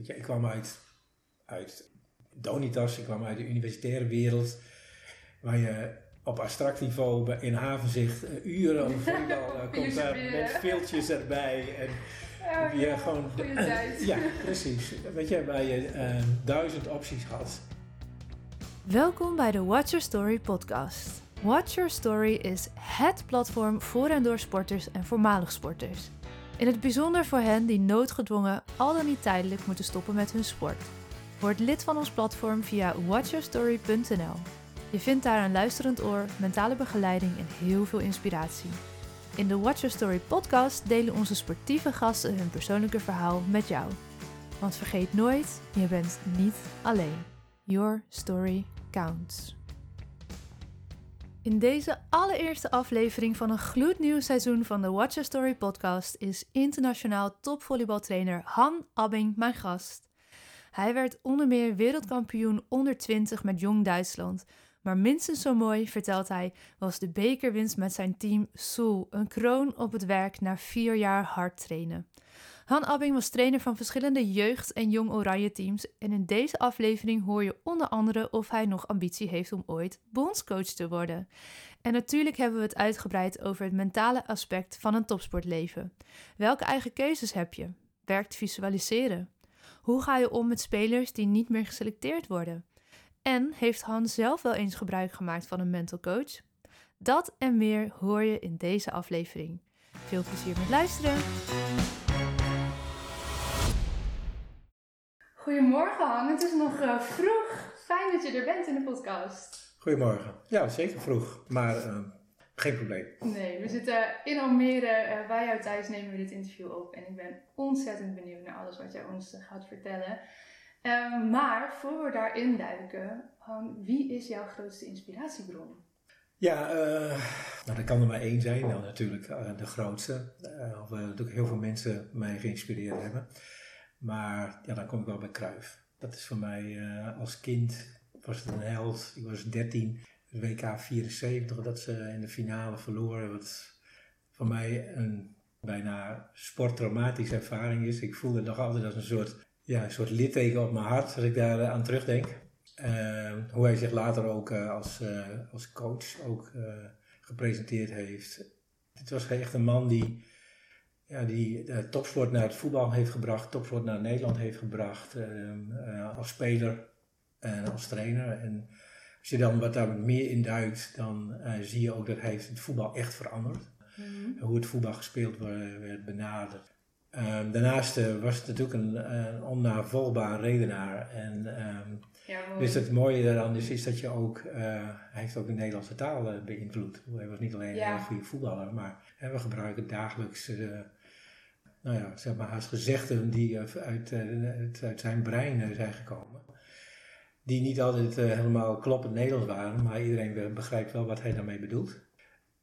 Je, ik kwam uit, uit Donitas, ik kwam uit de universitaire wereld, waar je op abstract niveau in havenzicht uh, uren over voetbal uh, komt daar met veeltjes erbij. En oh, je ja, gewoon, uh, ja, precies. Weet je, waar je uh, duizend opties had. Welkom bij de Watch Your Story podcast. Watch Your Story is HET platform voor en door sporters en voormalig sporters. In het bijzonder voor hen die noodgedwongen al dan niet tijdelijk moeten stoppen met hun sport. Word lid van ons platform via watchyourstory.nl. Je vindt daar een luisterend oor, mentale begeleiding en heel veel inspiratie. In de Watch Your Story podcast delen onze sportieve gasten hun persoonlijke verhaal met jou. Want vergeet nooit, je bent niet alleen. Your story counts. In deze allereerste aflevering van een gloednieuw seizoen van de Watch Story podcast is internationaal topvolleybaltrainer Han Abbing mijn gast. Hij werd onder meer wereldkampioen onder 20 met Jong Duitsland. Maar minstens zo mooi, vertelt hij, was de bekerwinst met zijn team Soel, een kroon op het werk na vier jaar hard trainen. Han Abbing was trainer van verschillende jeugd- en jong oranje teams en in deze aflevering hoor je onder andere of hij nog ambitie heeft om ooit bondscoach te worden. En natuurlijk hebben we het uitgebreid over het mentale aspect van een topsportleven. Welke eigen keuzes heb je? Werkt visualiseren? Hoe ga je om met spelers die niet meer geselecteerd worden? En heeft Han zelf wel eens gebruik gemaakt van een mental coach? Dat en meer hoor je in deze aflevering. Veel plezier met luisteren! Goedemorgen Han, het is nog uh, vroeg. Fijn dat je er bent in de podcast. Goedemorgen. Ja, zeker vroeg, maar uh, geen probleem. Nee, we zitten in Almere. Uh, bij jou thuis nemen we dit interview op. En ik ben ontzettend benieuwd naar alles wat jij ons gaat vertellen. Uh, maar voor we daarin duiken, Han, wie is jouw grootste inspiratiebron? Ja, uh, nou, dat kan er maar één zijn, nou, natuurlijk uh, de grootste. Uh, natuurlijk heel veel mensen mij geïnspireerd hebben. Maar ja, dan kom ik wel bij Kruif. Dat is voor mij als kind, was het een held. Ik was 13, WK 74, dat ze in de finale verloren. Wat voor mij een bijna sporttraumatische ervaring is. Ik voelde het nog altijd als een soort, ja, een soort litteken op mijn hart als ik daar aan terugdenk. Uh, hoe hij zich later ook uh, als, als coach ook gepresenteerd heeft. Het was echt een man die, ja, die de topsport naar het voetbal heeft gebracht, topsport naar Nederland heeft gebracht, als speler en als trainer. En als je dan wat daar meer in duikt, dan zie je ook dat hij het voetbal echt veranderd. Mm-hmm. Hoe het voetbal gespeeld werd, werd benaderd. Um, daarnaast uh, was het natuurlijk een, een onnavolgbaar redenaar. En um, ja, dus het mooie daaraan is, is dat je ook, uh, hij heeft ook de Nederlandse taal uh, beïnvloed. Hij was niet alleen ja. een goede voetballer, maar hè, we gebruiken dagelijks, nou ja, zeg maar haast gezegden die uit, uit zijn brein zijn gekomen. Die niet altijd helemaal kloppend Nederlands waren, maar iedereen begrijpt wel wat hij daarmee bedoelt.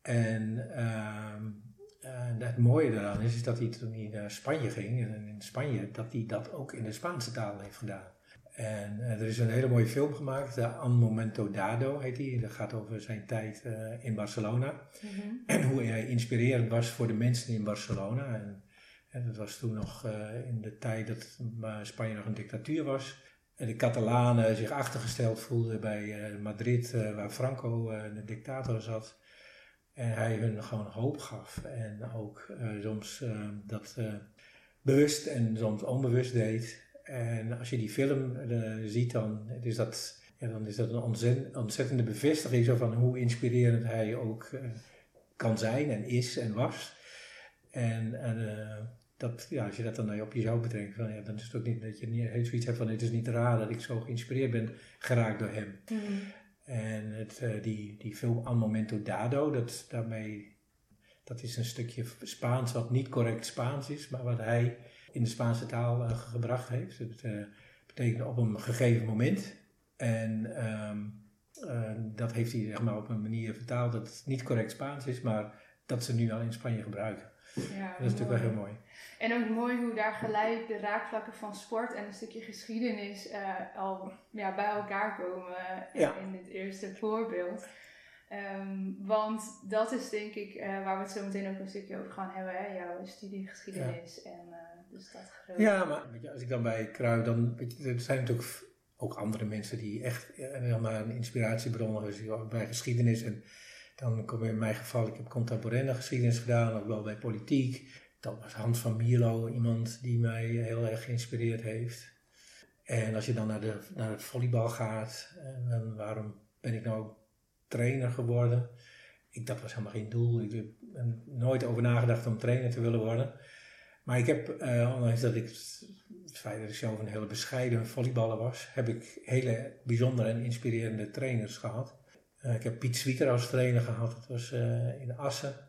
En uh, het mooie daaraan is, is dat hij toen hij naar Spanje ging, en in Spanje, dat hij dat ook in de Spaanse taal heeft gedaan. En uh, er is een hele mooie film gemaakt, uh, An Momento Dado heet die. Dat gaat over zijn tijd in Barcelona. Mm-hmm. En hoe hij inspirerend was voor de mensen in Barcelona. En, en dat was toen nog in de tijd dat Spanje nog een dictatuur was. En de Catalanen zich achtergesteld voelden bij Madrid, waar Franco de dictator zat. En hij hun gewoon hoop gaf. En ook soms dat bewust en soms onbewust deed. En als je die film ziet, dan is dat, ja, dan is dat een ontzett, ontzettende bevestiging zo van hoe inspirerend hij ook kan zijn en is en was. En dat, ja, als je dat dan op jezelf betrekt, van, ja, dan is het ook niet dat je niet, zoiets hebt van het is niet raar dat ik zo geïnspireerd ben geraakt door hem. Mm. En het, uh, die, die film Al Momento Dado, dat, daarmee, dat is een stukje Spaans wat niet correct Spaans is, maar wat hij in de Spaanse taal uh, gebracht heeft. Het uh, betekent op een gegeven moment. En um, dat heeft hij zeg maar, op een manier vertaald dat het niet correct Spaans is, maar dat ze nu al in Spanje gebruiken. Ja, dat is natuurlijk wel heel mooi. En ook mooi hoe daar gelijk de raakvlakken van sport en een stukje geschiedenis uh, al ja, bij elkaar komen ja. in dit eerste voorbeeld. Um, want dat is denk ik uh, waar we het zo meteen ook een stukje over gaan hebben, hè? jouw studiegeschiedenis ja. en uh, de stad groot. Ja, maar als ik dan bij Kruid, dan weet je, er zijn natuurlijk ook andere mensen die echt eh, maar een inspiratiebron hebben bij geschiedenis. En dan kom je in mijn geval, ik heb contemporaine geschiedenis gedaan, ook wel bij politiek. Dan was Hans van Mierlo iemand die mij heel erg geïnspireerd heeft. En als je dan naar, de, naar het volleybal gaat, en waarom ben ik nou trainer geworden? Ik, dat was helemaal geen doel. Ik heb nooit over nagedacht om trainer te willen worden. Maar ik heb, uh, ondanks dat ik het feit dat ik zelf een hele bescheiden volleyballer was, heb ik hele bijzondere en inspirerende trainers gehad. Uh, ik heb Piet Zwieter als trainer gehad, dat was in Assen.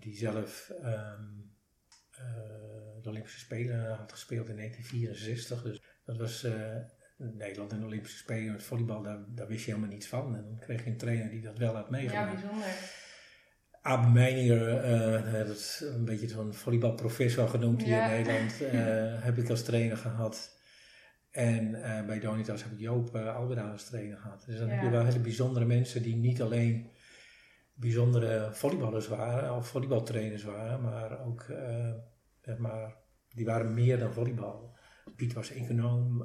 Die zelf um, de Olympische Spelen had gespeeld in 1964. Dus dat was Nederland en de Olympische Spelen met volleybal, daar, daar, wist je helemaal niets van. En dan kreeg je een trainer die dat wel had meegemaakt. Ja, bijzonder. Abe Meininger, uh, dat is een beetje zo'n volleybalprofessor genoemd hier in Nederland, uh, heb ik als trainer gehad. En uh, bij Donitas heb ik Joop uh, Albera als trainer gehad. Dus dan ja. heb je wel hele bijzondere mensen die niet alleen bijzondere volleyballers waren of volleybaltrainers waren, maar ook, zeg maar, die waren meer dan volleybal. Piet was econoom,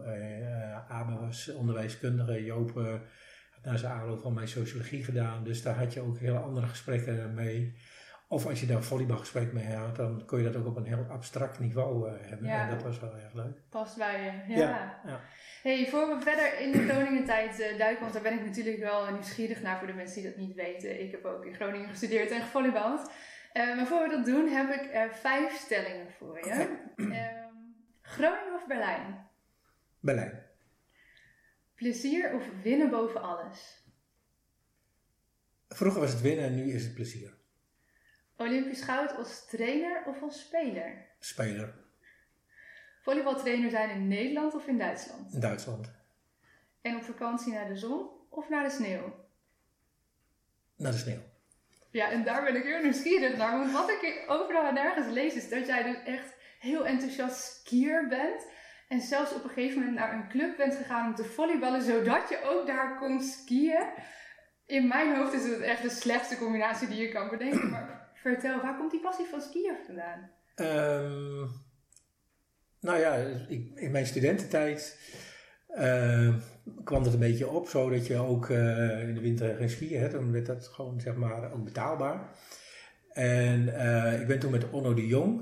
Abe was onderwijskundige, Joop had na zijn aanloop van mijn sociologie gedaan. Dus daar had je ook hele andere gesprekken mee. Of als je daar volleybalgesprek mee had, dan kon je dat ook op een heel abstract niveau uh, hebben. Ja, en dat was wel erg leuk. Past bij je, ja. ja, Hey, voor we verder in de Groningen tijd uh, duiken, want daar ben ik natuurlijk wel nieuwsgierig naar voor de mensen die dat niet weten. Ik heb ook in Groningen gestudeerd en gevolleybald. Uh, maar voor we dat doen, heb ik vijf stellingen voor je. Ehm, Groningen of Berlijn? Berlijn. Plezier of winnen boven alles? Vroeger was het winnen en nu is het plezier. Olympisch goud als trainer of als speler? Speler. Volleybaltrainer zijn in Nederland of in Duitsland? In Duitsland. En op vakantie naar de zon of naar de sneeuw? Naar de sneeuw. Ja, en daar ben ik heel nieuwsgierig naar. Want wat ik overal en nergens lees is dat jij dus echt heel enthousiast skier bent. En zelfs op een gegeven moment naar een club bent gegaan om te volleyballen, zodat je ook daar kon skiën. In mijn hoofd is het echt de slechtste combinatie die je kan bedenken. Maar vertel, waar komt die passie van skiën vandaan? Um, nou ja, ik, in mijn studententijd uh, kwam het een beetje op, zodat je ook uh, in de winter geen skiën hebt. Dan werd dat gewoon zeg maar ook betaalbaar. En uh, ik ben toen met Onno de Jong,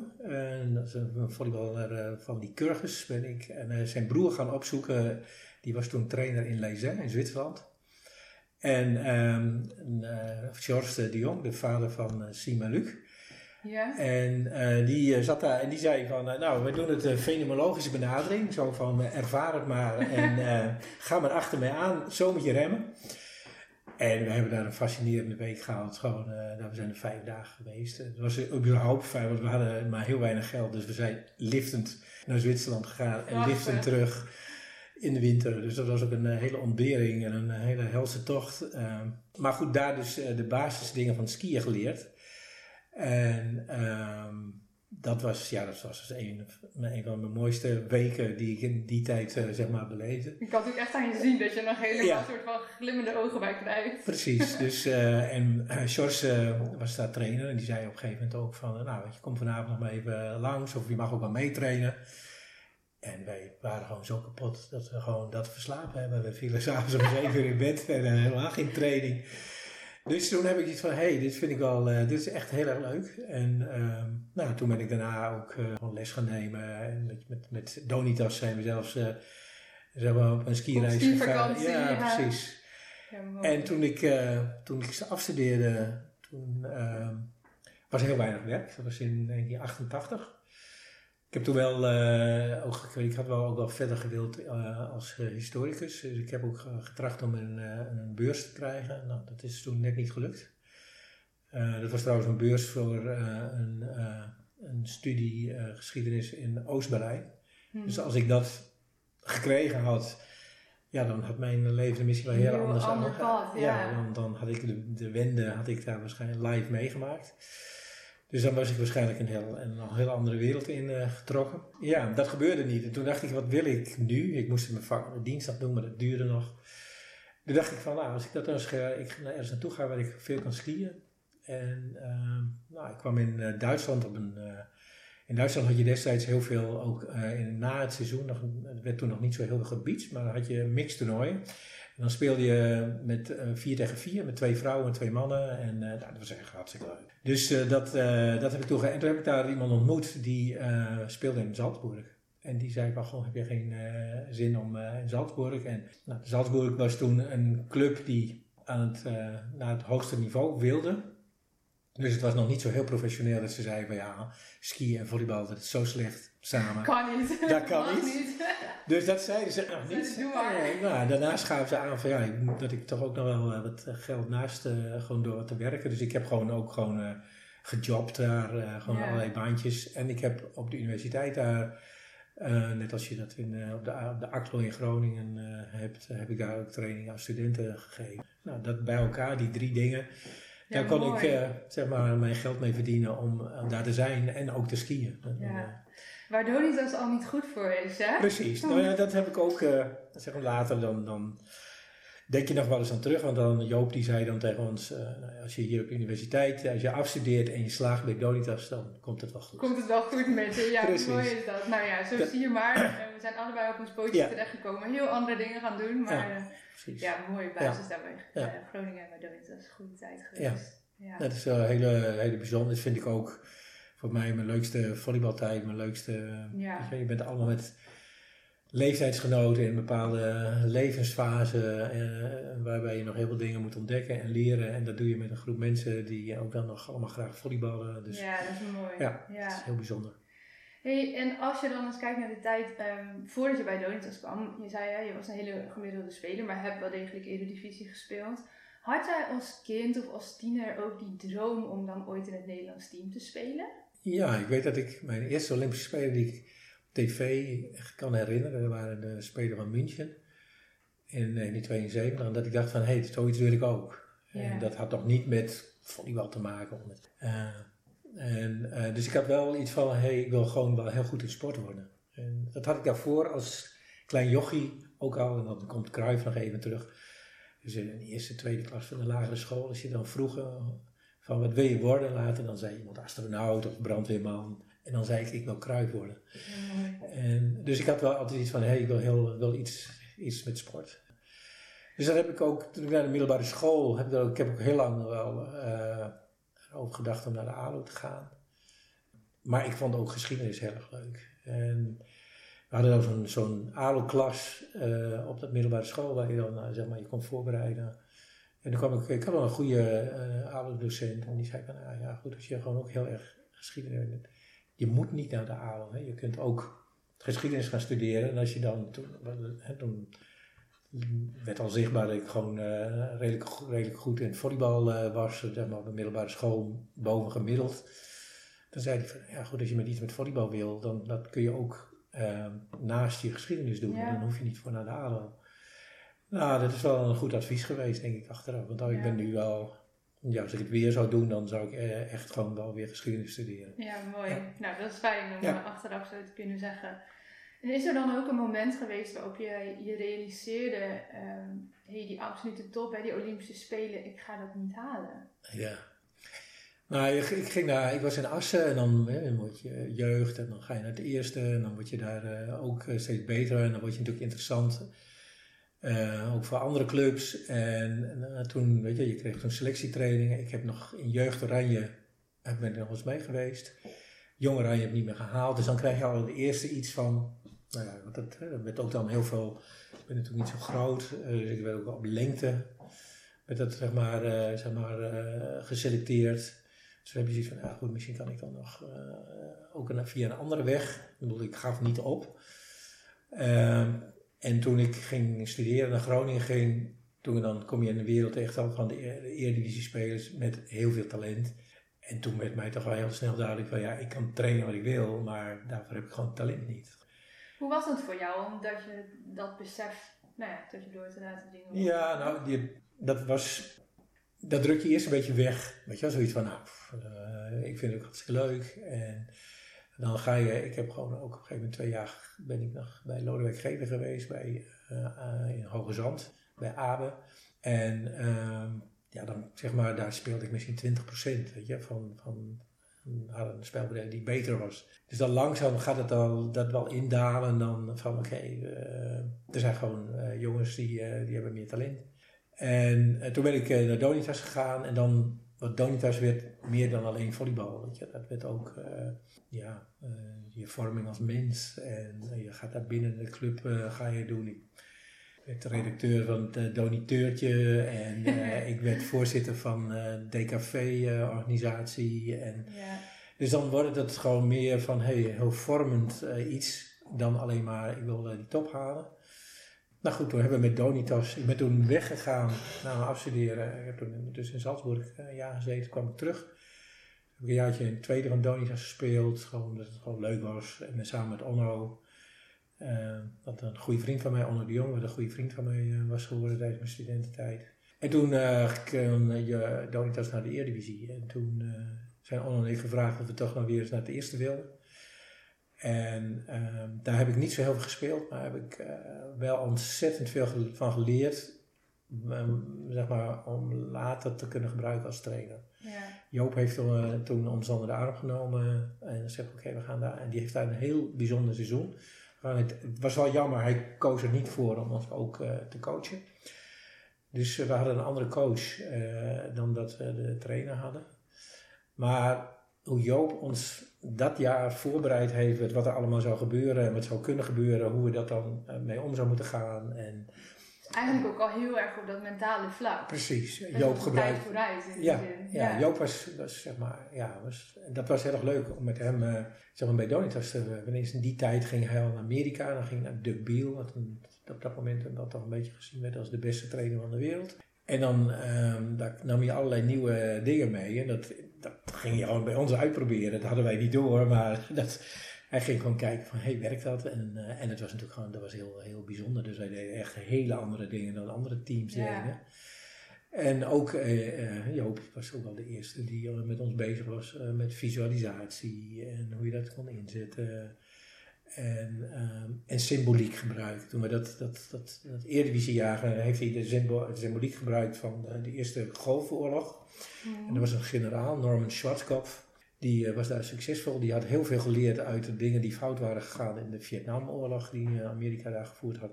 dat is een volleyballer uh, van die Kurgus, ben ik en zijn broer gaan opzoeken. Die was toen trainer in Lezen in Zwitserland. En um, George de Jong, de vader van Sima Luc. Ja. En die zat daar en die zei van, nou, we doen het een fenomenologische benadering. Zo van, ervaar het maar en ga maar achter mij aan, zo moet je remmen. En we hebben daar een fascinerende week gehad. Gewoon, uh, we zijn er vijf dagen geweest. Het was überhaupt fijn, want we hadden maar heel weinig geld. Dus we zijn liftend naar Zwitserland gegaan en liftend terug in de winter. Dus dat was ook een hele ontbering en een hele helse tocht. Uh, maar goed, daar dus uh, de basisdingen van skiën geleerd. En ehm, dat was, ja, dat was dus een, een van mijn mooiste weken die ik in die tijd uh, zeg maar beleefde. Ik kan natuurlijk echt aan je zien dat je nog helemaal ja. een soort van glimmende ogen bij krijgt. Precies, dus en George was daar trainer en die zei op een gegeven moment ook van, nou je komt vanavond nog maar even langs of je mag ook wel meetrainen. En wij waren gewoon zo kapot dat we gewoon dat verslapen hebben. We vielen s'avonds om zeven uur in bed en helemaal geen training. Dus toen heb ik iets van, hé, hey, dit vind ik wel, uh, dit is echt heel erg leuk. En uh, nou, toen ben ik daarna ook uh, gewoon les gaan nemen. En met, met, met Donitas zijn we zelfs zeg maar, op een skireis gegaan. Ja, ja, precies. Ja, en toen ik, toen ik afstudeerde, toen ehm, was er heel weinig werk. Dat was in 1988 ik heb toen wel, uh, ook, ik had wel ook wel verder gewild uh, als uh, historicus. Dus ik heb ook getracht om een, een, beurs te krijgen. Nou, dat is toen net niet gelukt. dat was trouwens een beurs voor een, een studie geschiedenis in Oost-Berlijn. Hmm. Dus als ik dat gekregen had, ja, dan had mijn leven misschien wel heel, anders ander pad, ja. ja. dan, dan had ik de, de wende had ik daar waarschijnlijk live meegemaakt. Dus dan was ik waarschijnlijk een, heel, een heel andere wereld in uh, getrokken. Ja, dat gebeurde niet. En toen dacht ik, wat wil ik nu? Ik moest mijn, vak, dienst doen, maar dat duurde nog. Toen dacht ik van, nou, als ik dat eens ga, ik naar ergens naartoe ga waar ik veel kan skiën. En uh, nou, ik kwam in uh, Duitsland op een, In Duitsland had je destijds heel veel, ook in, na het seizoen, nog, het werd toen nog niet zo heel veel gebied, maar dan had je mixed toernooien. En dan speelde je met uh, vier tegen vier, met twee vrouwen en twee mannen. En uh, nou, dat was echt hartstikke leuk. Dus uh, dat, dat heb ik toen En toen heb ik daar iemand ontmoet die speelde in Salzburg. En die zei van, heb je geen zin om in Salzburg? En nou, Salzburg was toen een club die aan het, naar het hoogste niveau wilde. Dus het was nog niet zo heel professioneel dat ze zeiden van ja, skiën en volleybal, dat is zo slecht samen. Kan niet. Dat kan niet. Dus dat zeiden ze nog niet. Doe maar. Nee, nou, daarna schaven ze aan van ja, dat ik toch ook nog wel uh, wat geld naast uh, gewoon door te werken. Dus ik heb gewoon ook gewoon uh, gejobd daar, gewoon allerlei baantjes. En ik heb op de universiteit daar, net als je dat in, op, de, op de in Groningen hebt, heb ik daar ook training aan studenten gegeven. Nou, dat bij elkaar, die drie dingen. Ja, daar kon mooi. ik zeg maar mijn geld mee verdienen om daar te zijn en ook te skiën. Ja. Waar Donitas al niet goed voor is, hè? Precies. Nou ja, dat heb ik ook, uh, zeg maar later, dan, dan denk je nog wel eens aan terug. Want dan Joop die zei dan tegen ons, uh, als je hier op universiteit, als je afstudeert en je slaagt bij Donitas, dan komt het wel goed. Komt het wel goed met je, ja, Precies. mooi is dat. Nou ja, zo Dat- zie je maar. We zijn allebei op ons pootje Ja. terechtgekomen. Heel andere dingen gaan doen, maar Ja, ja, mooie basis daarbij. Uh, Groningen en bij Donitas, goede tijd geweest. Ja. Dat is wel hele, hele bijzonder. Dat vind ik ook voor mij mijn leukste volleybaltijd, mijn leukste... Ja. weet je, je bent allemaal met leeftijdsgenoten in een bepaalde levensfase eh, waarbij je nog heel veel dingen moet ontdekken en leren. En dat doe je met een groep mensen die ook dan nog allemaal graag volleyballen. Dus ja, dat is mooi. Ja, Ja. dat is heel bijzonder. Hey, en als je dan eens kijkt naar de tijd ehm, voordat je bij Donitas kwam, je zei ja, je was een hele gemiddelde speler, maar hebt wel degelijk Eredivisie gespeeld. Had jij als kind of als tiener ook die droom om dan ooit in het Nederlands team te spelen? Ja, ik weet dat ik mijn eerste Olympische Spelen die ik op tv kan herinneren, dat waren de Spelen van München in 1972. En dat ik dacht van, hé, hey, zoiets wil ik ook. Ja. En dat had nog niet met volleybal te maken. Of met, eh, en, eh, dus ik had wel iets van, hé, hey, ik wil gewoon wel heel goed in sport worden. En dat had ik daarvoor als klein jochie ook al. En dan komt Cruijff nog even terug. Dus in de eerste, tweede klas van de lagere school, als je dan vroeg eh, van wat wil je worden later, dan zei iemand astronaut of brandweerman. En dan zei ik, ik wil Cruijff worden. En, dus ik had wel altijd iets van, hé, hey, ik wil, heel, wil iets, iets met sport. Dus dat heb ik ook, toen ik naar de middelbare school, heb ik, ook, ik heb ook heel lang wel eh, over gedacht om naar de ALO te gaan. Maar ik vond ook geschiedenis heel erg leuk. En we hadden dan zo'n zo'n ALO-klas eh, op dat middelbare school waar je dan, eh, zeg maar, je kon voorbereiden. En toen kwam ik, ik had wel een goede eh ALO-docent en die zei van, nou ja, goed, als je gewoon ook heel erg geschiedenis. Je moet niet naar de ALO, hè. je kunt ook geschiedenis gaan studeren. En als je dan, toen, hè, toen werd al zichtbaar dat ik gewoon eh, redelijk, redelijk goed in volleybal eh, was, zeg maar, op de middelbare school boven gemiddeld. Dan zei hij van, ja goed, als je met iets met volleybal wil, dan dat kun je ook naast je geschiedenis doen. Ja. Dan hoef je niet voor naar de ALO. Nou, dat is wel een goed advies geweest, denk ik, achteraf. Want oh, ik ben nu wel, ja, als ik het weer zou doen, dan zou ik eh, echt gewoon wel weer geschiedenis studeren. Ja, mooi. Ja. Nou, dat is fijn om Ja. eh, achteraf zo te kunnen zeggen. En is er dan ook een moment geweest waarop je je realiseerde, ehm hey, die absolute top, hè, die Olympische Spelen, ik ga dat niet halen? Ja. Nou, ik, ik ging naar, ik was in Assen en dan, hè, dan word je jeugd en dan ga je naar het eerste en dan word je daar eh, ook eh, steeds beter en dan word je natuurlijk interessant. Eh, ook voor andere clubs. En, eh, toen, weet je, je kreeg toen selectietrainingen. Ik heb nog in Jeugd Oranje, eh, ben ik nog eens mee geweest. Jong Oranje heb ik niet meer gehaald. Dus dan krijg je al het eerste iets van, nou ja, want dat, werd ook dan heel veel, ik ben natuurlijk niet zo groot. dus ik werd ook op lengte werd dat zeg maar, zeg maar geselecteerd. Dus dan heb je zoiets van, ja goed, misschien kan ik dan nog ook een, via een andere weg. Ik bedoel, ik gaf niet op. Ehm, en toen ik ging studeren naar Groningen ging, toen dan kom je in de wereld echt al van de, e- de Eredivisie spelers met heel veel talent. En toen werd mij toch wel heel snel duidelijk van ja, ik kan trainen wat ik wil, maar daarvoor heb ik gewoon talent niet. Hoe was het voor jou, omdat je dat besef, nou ja, tot je door te laten dingen? Ja, nou, die, dat was. Dat druk je eerst een beetje weg. Weet je wel, zoiets van, nou, pff, eh, ik vind het ook hartstikke leuk. En dan ga je, ik heb gewoon ook op een gegeven moment twee jaar ben ik nog bij Lodewijk Gever geweest, bij, eh, eh, in Hoge Zand, bij Abe. En ehm, ja, dan zeg maar, daar speelde ik misschien 20% weet je, van, van een spelbegeleider die beter was. Dus dan langzaam gaat het al dat wel indalen dan van oké, er zijn gewoon jongens die, die hebben meer talent. En toen ben ik naar Donitas gegaan en dan, wat Donitas werd meer dan alleen volleybal. Weet je, dat werd ook ja, je vorming als mens en je gaat daar binnen de club ga je doen werd redacteur van het Doniteurtje en ik werd voorzitter van eh, DKV-organisatie. en ja. Dus dan wordt het gewoon meer van hey, heel vormend iets dan alleen maar ik wil die top halen. Nou goed, toen hebben we met Donitas, ik ben toen weggegaan na afstuderen. Ik heb toen dus in Salzburg een jaar gezeten, kwam ik terug. Heb ik een jaartje in het tweede van Donitas gespeeld, gewoon omdat het gewoon leuk was. En samen met Onno uh, wat een goede vriend van mij, Onno de Jong, wat een goede vriend van mij uh, was geworden tijdens mijn studententijd. En toen uh, Donitas naar de Eredivisie. En toen zijn Onno en ik gevraagd of we toch nog weer eens naar het eerste wilden. En ehm, daar heb ik niet zo heel veel gespeeld, maar heb ik wel ontzettend veel van geleerd. Um, zeg maar, om later te kunnen gebruiken als trainer. Ja. Joop heeft toen ons onder de arm genomen en zegt: Oké, we gaan daar. En die heeft daar een heel bijzonder seizoen het, was wel jammer, hij koos er niet voor om ons ook uh, te coachen. Dus we hadden een andere coach dan dat we de trainer hadden. Maar hoe Joop ons dat jaar voorbereid heeft, wat er allemaal zou gebeuren en wat zou kunnen gebeuren, hoe we dat dan mee om zou moeten gaan. En, Eigenlijk ook al heel erg op dat mentale vlak. Precies. Dat Joop gebruikt. vooruit in ja, ja, ja, Joop was, was zeg maar, ja, was, dat was heel erg leuk om met hem, uh, zeg maar bij Donitas, uh, wanneer in die tijd ging hij al naar Amerika, dan ging hij naar wat een, op dat moment dat toch een beetje gezien werd als de beste trainer van de wereld. En dan um, daar nam je allerlei nieuwe dingen mee en dat, dat ging je gewoon bij ons uitproberen. Dat hadden wij niet door, maar dat, hij ging gewoon kijken van, hey, werkt dat? En, uh, en het was natuurlijk gewoon, dat was heel, heel bijzonder. Dus wij deden echt hele andere dingen dan andere teams deden. En ook uh, Joop was ook wel de eerste die met ons bezig was met visualisatie en hoe je dat kon inzetten. En, ehm, en symboliek gebruiken. Toen we dat, dat, dat, dat Eredivisiejaar heeft hij de symboliek gebruikt van de Eerste Golfoorlog. En er was een generaal, Norman Schwarzkopf. Die was daar succesvol. Die had heel veel geleerd uit de dingen die fout waren gegaan in de Vietnamoorlog die Amerika daar gevoerd had.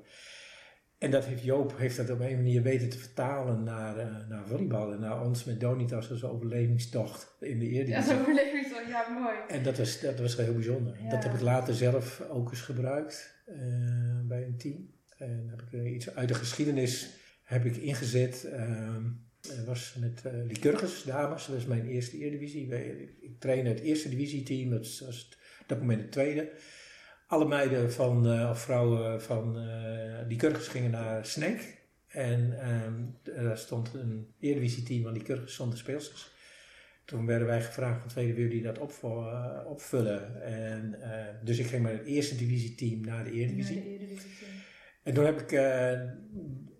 En dat heeft Joop heeft dat op een manier weten te vertalen naar, uh, naar volleybal en naar ons met Donitas als overlevingstocht in de eerste. Ja, overlevingstocht, ja mooi. En dat was, dat was heel bijzonder. Dat heb ik later zelf ook eens gebruikt uh, bij een team. En heb ik uh, iets uit de geschiedenis heb ik ingezet. Ehm, dat was met uh, Lycurgus dames, dat was mijn eerste Eredivisie. Ik trainde het eerste divisieteam, dat was op dat moment het tweede alle meiden van, uh, of vrouwen van uh, die Kurgers gingen naar Sneek. En um, daar stond een Eredivisie-team van die Kurgers zonder speelsters. Toen werden wij gevraagd van tweede wil die dat op, opvullen. En, dus ik ging met het eerste divisieteam naar de Eredivisie. Naar de Eredivisie. En toen heb ik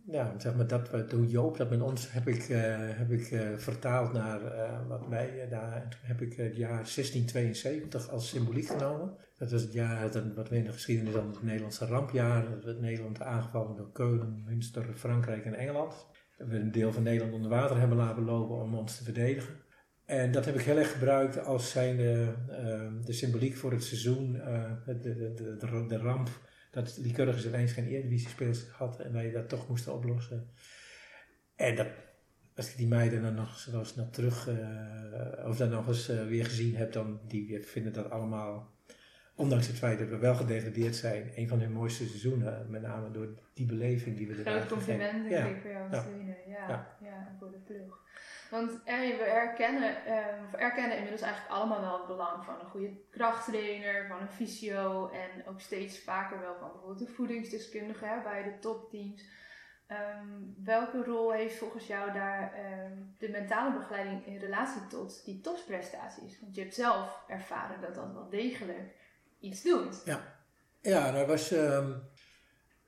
ja, zeg maar dat toen Joop dat met ons heb ik, uh, heb ik uh, vertaald naar uh, wat wij daar. En toen heb ik het jaar 1672 als symboliek genomen. Dat was het jaar dat, wat we in de geschiedenis dan het Nederlandse rampjaar. Dat we Nederland aangevallen door Keulen, Münster, Frankrijk en Engeland. Dat we een deel van Nederland onder water hebben laten lopen om ons te verdedigen. En dat heb ik heel erg gebruikt als zijnde de symboliek voor het seizoen, de, de, de ramp dat Lycurgus ineens geen Eredivisie speels had en wij dat toch moesten oplossen. En dat, als ik die meiden dan nog zoals naar terug, uh, of dan nog eens uh, weer gezien heb, dan die vinden dat allemaal, ondanks het feit dat we wel gedegradeerd zijn, een van hun mooiste seizoenen. Met name door die beleving die we er Groot compliment denk ik voor jou. Ja, ja. voor de ploeg. Want we erkennen, uh, erkennen inmiddels eigenlijk allemaal wel het belang van een goede krachttrainer, van een fysio en ook steeds vaker wel van bijvoorbeeld een voedingsdeskundige bij de topteams. Um, welke rol heeft volgens jou daar um, de mentale begeleiding in relatie tot die topprestaties? Want je hebt zelf ervaren dat dat wel degelijk iets doet. Ja, ja dat was. Um,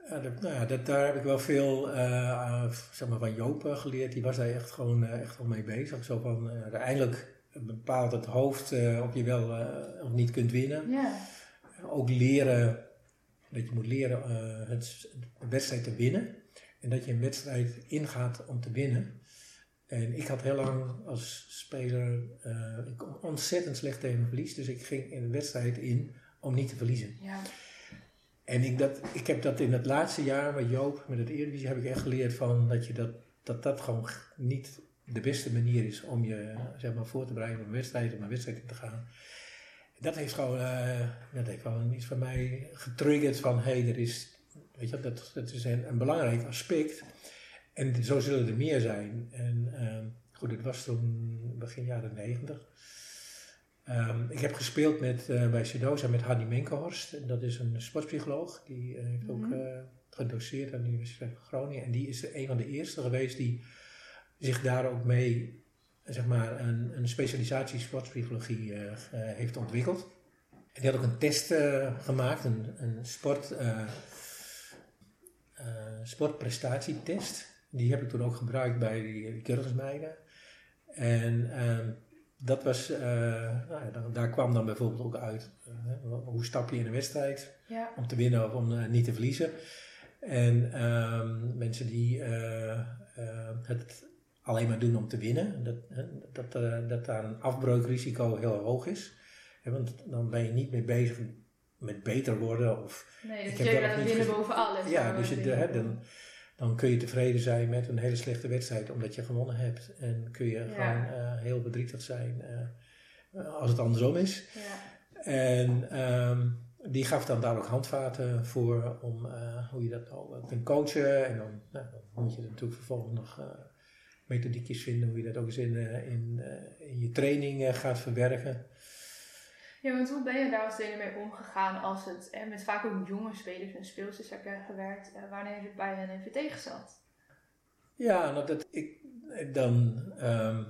ja, dat, nou ja, dat, daar heb ik wel veel uh, zeg maar van Joop uh, geleerd. Die was daar echt gewoon uh, echt wel mee bezig. Zo van, uiteindelijk bepaalt het hoofd of je wel of niet kunt winnen. Ja. Ook leren, dat je moet leren het, de wedstrijd te winnen. En dat je een wedstrijd ingaat om te winnen. En ik had heel lang als speler uh, ik ontzettend slecht tegen verlies. Dus ik ging in de wedstrijd in om niet te verliezen. Ja. En ik, dat, ik heb dat in het laatste jaar met Joop, met het Eredivisie, heb ik echt geleerd van dat je dat, dat, dat gewoon niet de beste manier is om je zeg maar, voor te bereiden op een wedstrijd, om een wedstrijd te gaan. Dat heeft gewoon, uh, dat heeft gewoon iets van mij getriggerd van hé, hey, er is, weet je, dat, dat is een, een belangrijk aspect. En zo zullen er meer zijn. En uh, goed, het was toen begin jaren negentig. Um, ik heb gespeeld met, uh, bij Sudosa met Hanni Menkenhorst. Dat is een sportpsycholoog. Die uh, heeft ook mm -hmm. gedoseerd aan de Universiteit van Groningen. En die is een van de eerste geweest die zich daar ook mee, zeg maar, een, een specialisatie sportpsychologie heeft ontwikkeld. En die had ook een test gemaakt, een, een sport, sportprestatietest. Die heb ik toen ook gebruikt bij die, die En uh, dat was, uh, nou ja, daar, kwam dan bijvoorbeeld ook uit uh, hoe stap je in een wedstrijd ja. om te winnen of om uh, niet te verliezen. En ehm, mensen die het alleen maar doen om te winnen, dat, dat, dat daar een afbreukrisico heel hoog is. want dan ben je niet meer bezig met beter worden. Of, nee, dus je gaat winnen boven alles. Ja, dus je, de, dan, dan kun je tevreden zijn met een hele slechte wedstrijd omdat je gewonnen hebt. En kun je Ja. gewoon eh, heel bedrietig zijn eh, als het andersom is. Ja. En ehm, die gaf dan daar ook handvaten voor om eh, hoe je dat al kunt coachen. En dan, nou, dan moet je natuurlijk vervolgens nog eh, methodiekjes vinden hoe je dat ook eens in, eh, in, eh, in je training eh, gaat verwerken. Want hoe ben je daar als trainer mee omgegaan als het, en met vaak ook jonge spelers en speelsters heb gewerkt, eh, wanneer het bij hen even tegen zat? Ja, nou dat ik dan. ehm,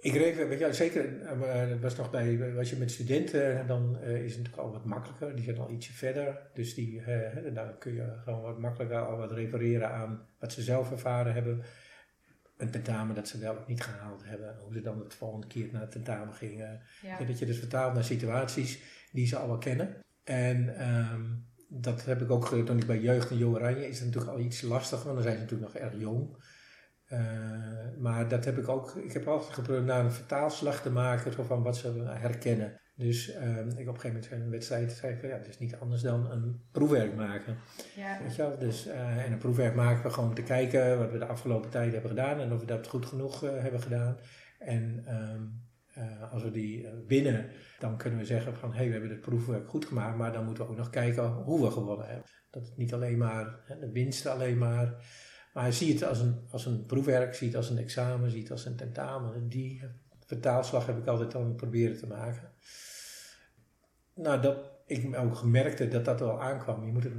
ik reed, weet je, zeker, eh, het was nog bij, als je met studenten, dan eh, is het natuurlijk al wat makkelijker. Die zijn al ietsje verder. Dus die, hè, dan kun je gewoon wat makkelijker al wat refereren aan wat ze zelf ervaren hebben. Een tentamen dat ze wel of niet gehaald hebben. Hoe ze dan de volgende keer naar het tentamen gingen. Ja. Dat je dus vertaalt naar situaties die ze al wel kennen. En ehm, dat heb ik ook ge- toen ik bij jeugd en jong oranje is het natuurlijk al iets lastiger, want dan zijn ze natuurlijk nog erg jong. Eh, maar dat heb ik ook, ik heb altijd geprobeerd naar een vertaalslag te maken van wat ze herkennen. Dus ehm, ik op een gegeven moment een wedstrijd zei van ja, het is niet anders dan een proefwerk maken. Ja. Weet je wel? Dus, eh, en een proefwerk maken we gewoon om te kijken wat we de afgelopen tijd hebben gedaan en of we dat goed genoeg eh, hebben gedaan. En ehm, eh, als we die winnen, dan kunnen we zeggen van hé, hey, we hebben het proefwerk goed gemaakt, maar dan moeten we ook nog kijken hoe we gewonnen hebben. Dat het niet alleen maar, hè, de winst alleen maar, maar zie het als een, als een proefwerk, zie het als een examen, zie het als een tentamen. En die vertaalslag heb ik altijd dan proberen te maken. Nou, dat ik ook gemerkte dat dat wel aankwam. Je moet het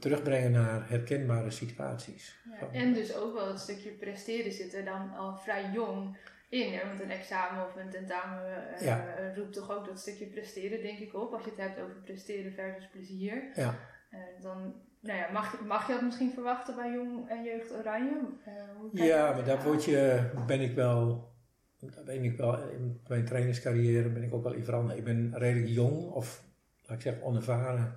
terugbrengen naar herkenbare situaties. Ja, En dus ook wel het stukje presteren zit er dan al vrij jong in. Hè? Want een examen of een tentamen eh, Ja. roept toch ook dat stukje presteren, denk ik, op. Als je het hebt over presteren versus plezier. Ja. Eh, dan nou ja, mag, mag je dat misschien verwachten bij Jong en Jeugd Oranje? Eh, Ja, maar daar word je, ben ik wel, daar ben ik wel, in mijn trainingscarrière ben ik ook wel in veranderd. Ik ben redelijk jong, of laat ik zeggen onervaren,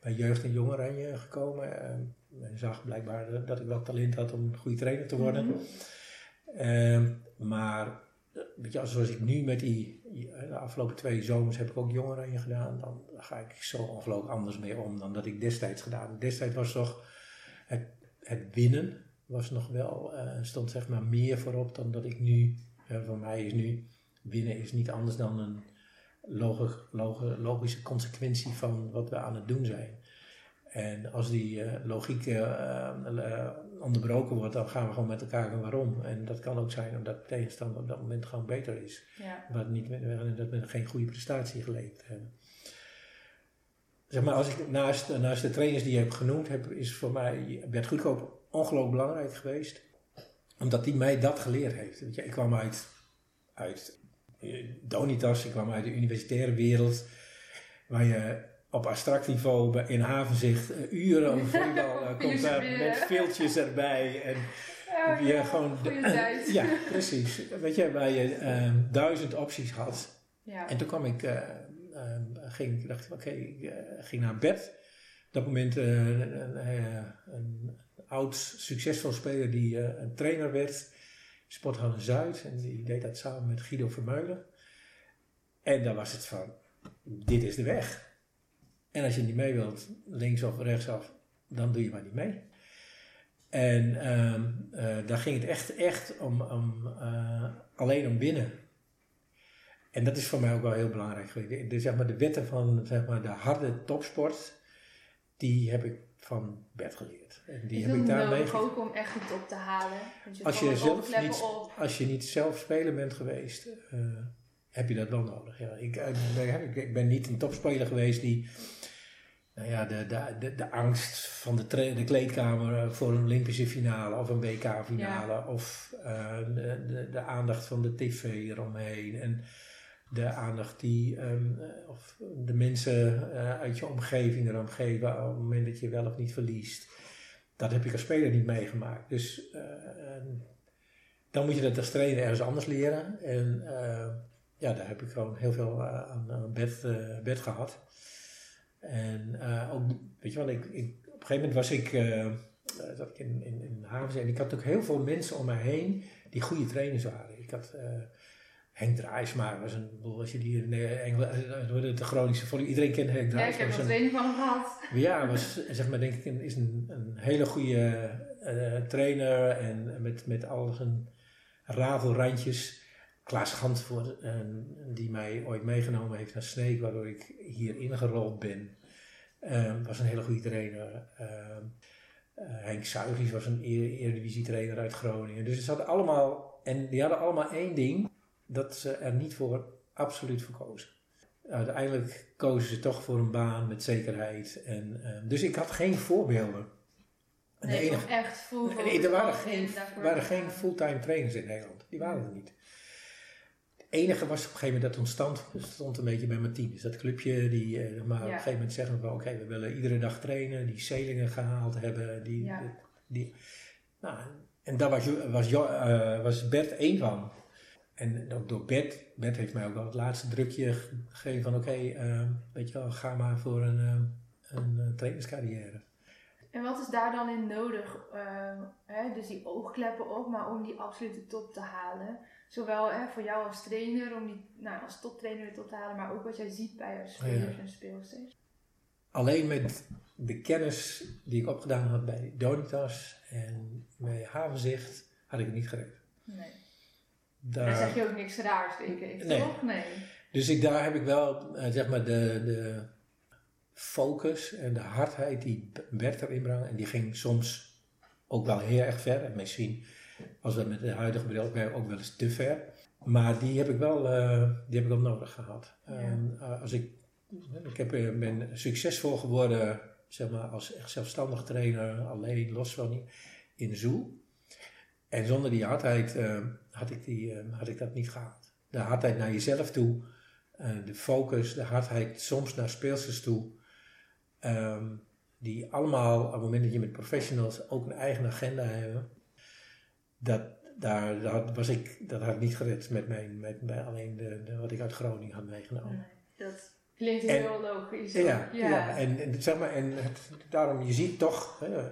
bij jeugd en jong oranje gekomen. Eh, men zag blijkbaar dat- dat ik wel talent had om een goede trainer te worden. Mhm. Ehm, maar eh, weet je, zoals ik nu met die, de afgelopen twee zomers heb ik ook jong oranje gedaan, dan ga ik zo ongelooflijk anders mee om dan dat ik destijds gedaan heb. Destijds was toch het, het winnen was nog wel, eh, stond zeg maar meer voorop dan dat ik nu, voor mij is nu, winnen is niet anders dan een logi- logi- logische consequentie van wat we aan het doen zijn. En als die eh, logiek eh, eh, onderbroken wordt, dan gaan we gewoon met elkaar gaan waarom. En dat kan ook zijn omdat de tegenstander op dat moment gewoon beter is. Ja. Wat niet, dat we geen goede prestatie geleverd hebben. Zeg maar, als ik naast, naast de trainers die je hebt genoemd, heb, is voor mij Bert Goedkoop ongelooflijk belangrijk geweest. Omdat hij mij dat geleerd heeft. Weet je, ik kwam uit, uit eh, Donitas, ik kwam uit de universitaire wereld. Waar je op abstract niveau in havenzicht eh, uren over volleybal eh, komt daar met filtjes erbij. En Ja, je gewoon ja, precies. Weet je, waar je ehm, duizend opties had. Ja. En toen kwam ik, ehm, ging, ik dacht oké, ik ging naar bed. Op dat moment een oud succesvol speler die eh, een trainer werd. Sporthallen Zuid. En die deed dat samen met Guido Vermeulen. En dan was het van, dit is de weg. En als je niet mee wilt, links of rechtsaf, dan doe je maar niet mee. En eh, daar ging het echt, echt om, om eh, alleen om binnen. En dat is voor mij ook wel heel belangrijk geweest. De, zeg maar, de wetten van zeg maar, de harde topsport, die heb ik van Bert geleerd. En die is heb ik daar nodig mee ook om echt die top te halen? Want als je, zelf niet, op. als je niet zelf speler bent geweest, eh, heb je dat wel nodig. Ja, ik, eh, ik, ik ben niet een topspeler geweest die nou ja, de, de, de, de angst van de, de kleedkamer voor een Olympische finale of een WK-finale of eh, de, de, de aandacht van de tv eromheen en de aandacht die ehm, eh, of de mensen eh, uit je omgeving erom geven op het moment dat je wel of niet verliest. Dat heb ik als speler niet meegemaakt. Dus eh, ehm, dan moet je dat als trainer ergens anders leren. En eh, ja, daar heb ik gewoon heel veel aan, bed, bed gehad. En ook, weet je wel, ik, ik, op een gegeven moment was ik, zat ik in, in, in en ik had ook heel veel mensen om mij heen die goede trainers waren. Ik had Henk Draaisma, was een, als je die in eh, Engel, eh, de Groningse volley, iedereen kent Henk Ja, ik Draaisma. heb er training van hem gehad. ja, was zeg maar denk ik een, is een, een hele goede eh, trainer en met, met al zijn ravelrandjes. Klaas Gantvoort, eh, die mij ooit meegenomen heeft naar Sneek, waardoor ik hier ingerold ben, eh, was een hele goede trainer. Eh, eh, Henk Suigies was een e- eredivisie trainer uit Groningen. Dus ze hadden allemaal, en die hadden allemaal één ding, dat ze er niet voor absoluut voor kozen. Uiteindelijk kozen ze toch voor een baan met zekerheid. En, eh, dus ik had geen voorbeelden. En de Nee, enige, echt full Nee, er waren geen, waren geen fulltime trainers in Nederland. Die waren er niet. Het enige was op een gegeven moment dat ontstond stond een beetje bij Martinez. Dat clubje die eh, maar op een gegeven moment zeggen van oké, we willen iedere dag trainen. Die celingen gehaald hebben. Die, Ja. die, die- nou, en daar was, was, eh, was Bert één van. En ook door Bert, Bert heeft mij ook wel het laatste drukje ge- gegeven van oké, eh, weet je wel, ga maar voor een, eh, een eh, trainerscarrière. En wat is daar dan in nodig? hè, dus die oogkleppen op, maar om die absolute top te halen. Zowel hè, voor jou als trainer, om die nou, als toptrainer top te halen, maar ook wat jij ziet bij jouw spelers en speelsters. alleen met de kennis die ik opgedaan had bij Donitas en bij Havenzicht had ik het niet gered. Nee. Daar, Dan zeg je ook niks raars, denk ik, Nee. toch? Nee. Dus ik, daar heb ik wel eh, zeg maar de, de focus en de hardheid die Bert erin bracht. En die ging soms ook wel heel erg ver. En misschien was dat met de huidige bril ook ook wel eens te ver. Maar die heb ik wel, eh, die heb ik wel nodig gehad. Ja. En, eh, als ik, ik heb, ben succesvol geworden zeg maar, als echt zelfstandig trainer, alleen, los van in Zoel. En zonder die hardheid eh, had, ik die, eh, had ik dat niet gehad. De hardheid naar jezelf toe, eh, de focus, de hardheid soms naar speelsters toe. ehm, die allemaal op het moment dat je met professionals ook een eigen agenda hebben. Dat, daar, had- was ik, dat had ik niet gered met, mijn, met, met alleen de, de, wat ik uit Groningen had meegenomen. Nee, Dat klinkt En- heel logisch. Ja, ja. ja. en, en, zeg maar, en het, daarom, je ziet toch hè,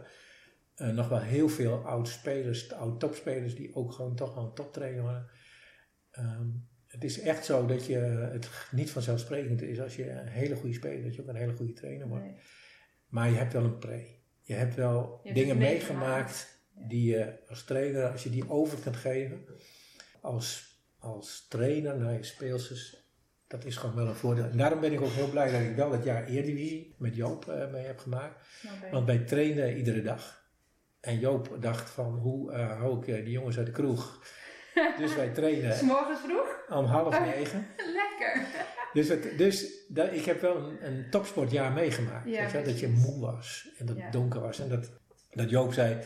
eh, nog wel heel veel oud-spelers, oud-topspelers, die ook gewoon toch wel een toptrainer. Ehm, het is echt zo dat je het niet vanzelfsprekend is als je een hele goede speler, dat je ook een hele goede trainer wordt. Nee. Maar je hebt wel een pre. Je hebt wel Je dingen het meegemaakt. Ja. die je als trainer, als je die over kunt geven, als, als trainer naar je speelsters, dat is gewoon wel een voordeel. En daarom ben ik ook heel blij dat ik wel dat jaar Eredivisie met Joop eh, mee heb gemaakt. Ik. Want wij trainden iedere dag. En Joop dacht van, hoe eh, hou ik eh, die jongens uit de kroeg? Dus wij trainen S morgens vroeg? om half negen. Lekker. Dus, het, dus dat, ik heb wel een, een topsportjaar meegemaakt. Ja, je dat je moe was en dat Ja. het donker was. En dat, dat Joop zei,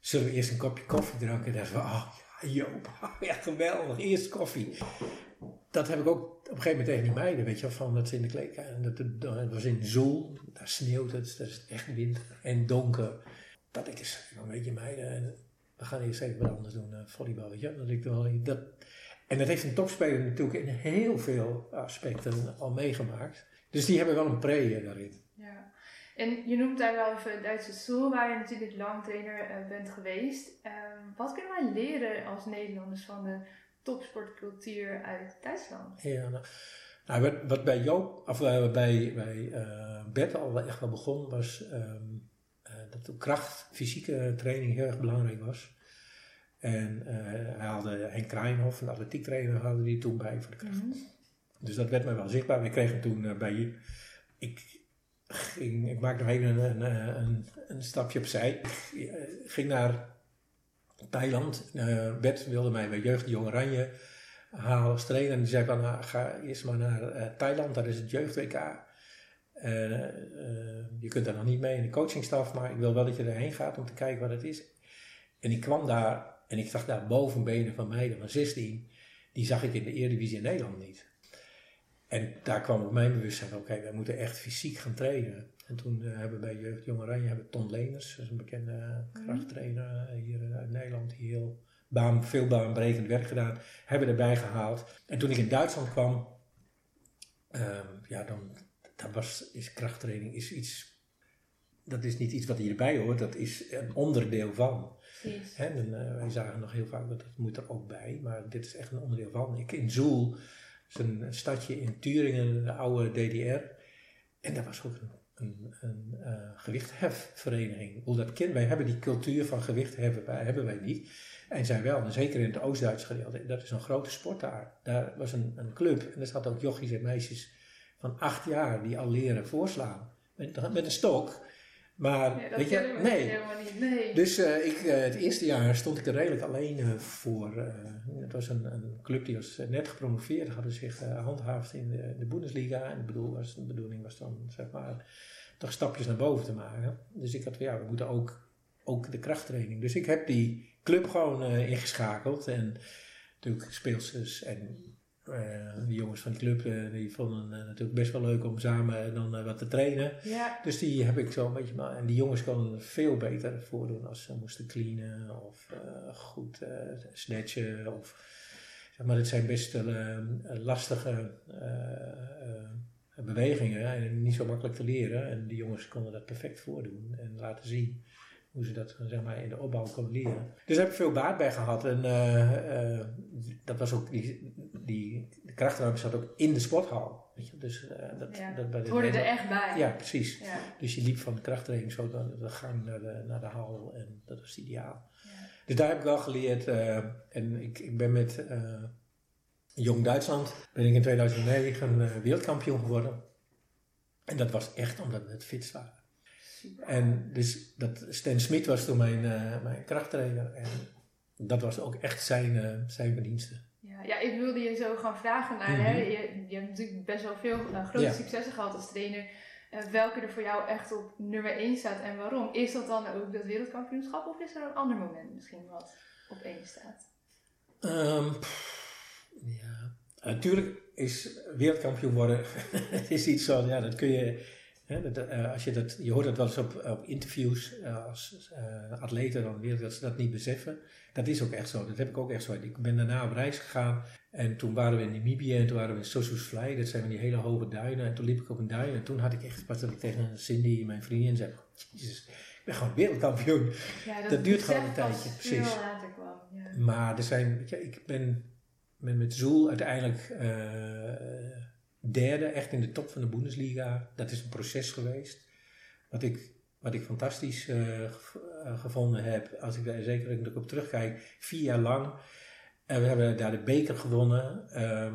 zullen we eerst een kopje koffie drinken? En dachten we, oh ja, Joop, ja geweldig, eerst koffie. Dat heb ik ook op een gegeven moment tegen die meiden, weet je wel, van dat ze in de kleedkamer. Dat, dat, het was in Zoel, daar sneeuwt het, dat is echt winter en donker. Dat ik eens, dan weet je meiden, en we gaan eerst even wat anders doen, eh, volleybal, weet je. Dat ik wel, dat, en dat heeft een topspeler natuurlijk in heel veel aspecten al meegemaakt. Dus die hebben wel een pre eh, daarin. Ja. En je noemt daar wel even Duitse Soel, waar je natuurlijk lang trainer uh, bent geweest. Ehm, wat kunnen wij leren als Nederlanders van de topsportcultuur uit Duitsland? Ja, nou, nou wat, wat, bij Joop, of uh, bij, bij uh, Bert al echt wel begon, was um, dat de kracht, fysieke training heel erg belangrijk was. En hij haalde Henk Kraaienhof, een atletiektrainer, hadden die toen bij voor de kracht. Mm -hmm. Dus dat werd mij wel zichtbaar. We kregen toen bij, ik, ging, ik maak nog even een, een, een, een stapje opzij. Ik ging naar Thailand. Uh, Bert wilde mij bij Jeugd Jong Oranje halen als trainer. En die zei van, nou, ga eerst maar naar uh, Thailand, daar is het Jeugd WK. Uh, je kunt daar nog niet mee in de coachingstaf, maar ik wil wel dat je erheen gaat om te kijken wat het is. En ik kwam daar en ik zag daar bovenbenen van meiden van 16, die zag ik in de Eredivisie in Nederland niet. En daar kwam op mijn bewustzijn, oké, okay, wij moeten echt fysiek gaan trainen. En toen uh, hebben we bij Jeugd Jong Oranje hebben Ton Leners, dat is een bekende krachttrainer hier uit Nederland, die heel baan, veel baanbrekend werk gedaan, hebben erbij gehaald. En toen ik in Duitsland kwam, um, ja, dan dat was, is krachttraining is iets, dat is niet iets wat hierbij hoort, dat is een onderdeel van. Hè, en, uh, wij zagen nog heel vaak dat dat moet er ook bij, maar dit is echt een onderdeel van. Ik in Zoel, dat is een stadje in Turingen, de oude DDR, en daar was ook een een, een uh, gewichthefvereniging. Hoe dat kind, wij hebben die cultuur van gewichtheffen, wij, hebben wij niet. En zij wel, en zeker in het Oost-Duits gedeelte. Dat is een grote sport daar. Daar was een, een club en er zaten ook jochies en meisjes van acht jaar die al leren voorslaan. Met, met een stok. Maar, dat weet je, we nee. helemaal niet. Nee. Dus eh, ik, eh, het eerste jaar stond ik er redelijk alleen eh, voor. het was een, een club die was net gepromoveerd, hadden zich handhaafd in de, de Bundesliga. En de, bedoel, was, de bedoeling was dan, zeg maar, toch stapjes naar boven te maken. Dus ik had, ja, we moeten ook, ook de krachttraining. Dus ik heb die club gewoon ingeschakeld. En natuurlijk speelsters en de jongens van die club, eh, die vonden het natuurlijk best wel leuk om samen dan eh, wat te trainen. Ja, Dus die heb ik zo een beetje maar. En die jongens konden veel beter voordoen als ze moesten cleanen of eh, goed eh, snatchen. Of, zeg maar, het zijn best eh, lastige eh, eh, bewegingen en niet zo makkelijk te leren. En die jongens konden dat perfect voordoen en laten zien hoe ze dat zeg maar, in de opbouw konden leren. Dus daar heb ik veel baat bij gehad. En eh, eh, dat was ook, die, die de krachtruimte zat ook in de sporthal. Weet je? Dus, eh, dat, Ja, dat bij de hoorde er echt bij. Ja, precies. Ja. Dus je liep van de krachttraining zo naar de gang naar de, naar de hal en dat was ideaal. Ja. Dus daar heb ik wel geleerd en ik, ik ben met Jong Duitsland, ben ik in 2009 eh, wereldkampioen geworden. En dat was echt omdat we het fit waren. En dus dat, Stan Smit was toen mijn, eh, mijn krachttrainer en dat was ook echt zijn, eh, zijn verdienste. Ja, ja, ik wilde je zo gaan vragen naar, hè, Mhm. je, je hebt natuurlijk best wel veel eh, grote Ja. successen gehad als trainer. Welke er voor jou echt op nummer 1 staat en waarom? Is dat dan ook dat wereldkampioenschap of is er een ander moment misschien wat op 1 staat? Ehm, pff, ja, natuurlijk is wereldkampioen worden is iets zo, ja, dat kun je, dat, eh, als je dat, je hoort dat wel eens op, op interviews eh, als eh, atleten dan weer dat ze dat niet beseffen. Dat is ook echt zo, dat heb ik ook echt zo. Ik ben daarna op reis gegaan en toen waren we in Namibië en toen waren we in Sossusvlei, dat zijn van die hele hoge duinen. En toen liep ik op een duin en toen had ik echt, pas dat ik tegen Cindy, mijn vriendin, zei, jezus, ik ben gewoon wereldkampioen. Ja, Dat duurt gewoon een tijdje, precies. later kwam. Ja. Maar er zijn, je, ik ben, ben met Zoel uiteindelijk derde, echt in de top van de Bundesliga. Dat is een proces geweest. Wat ik, wat ik fantastisch eh, eh, gevonden heb, als ik daar zeker op terugkijk, vier jaar lang. En we hebben daar de beker gewonnen. Ehm,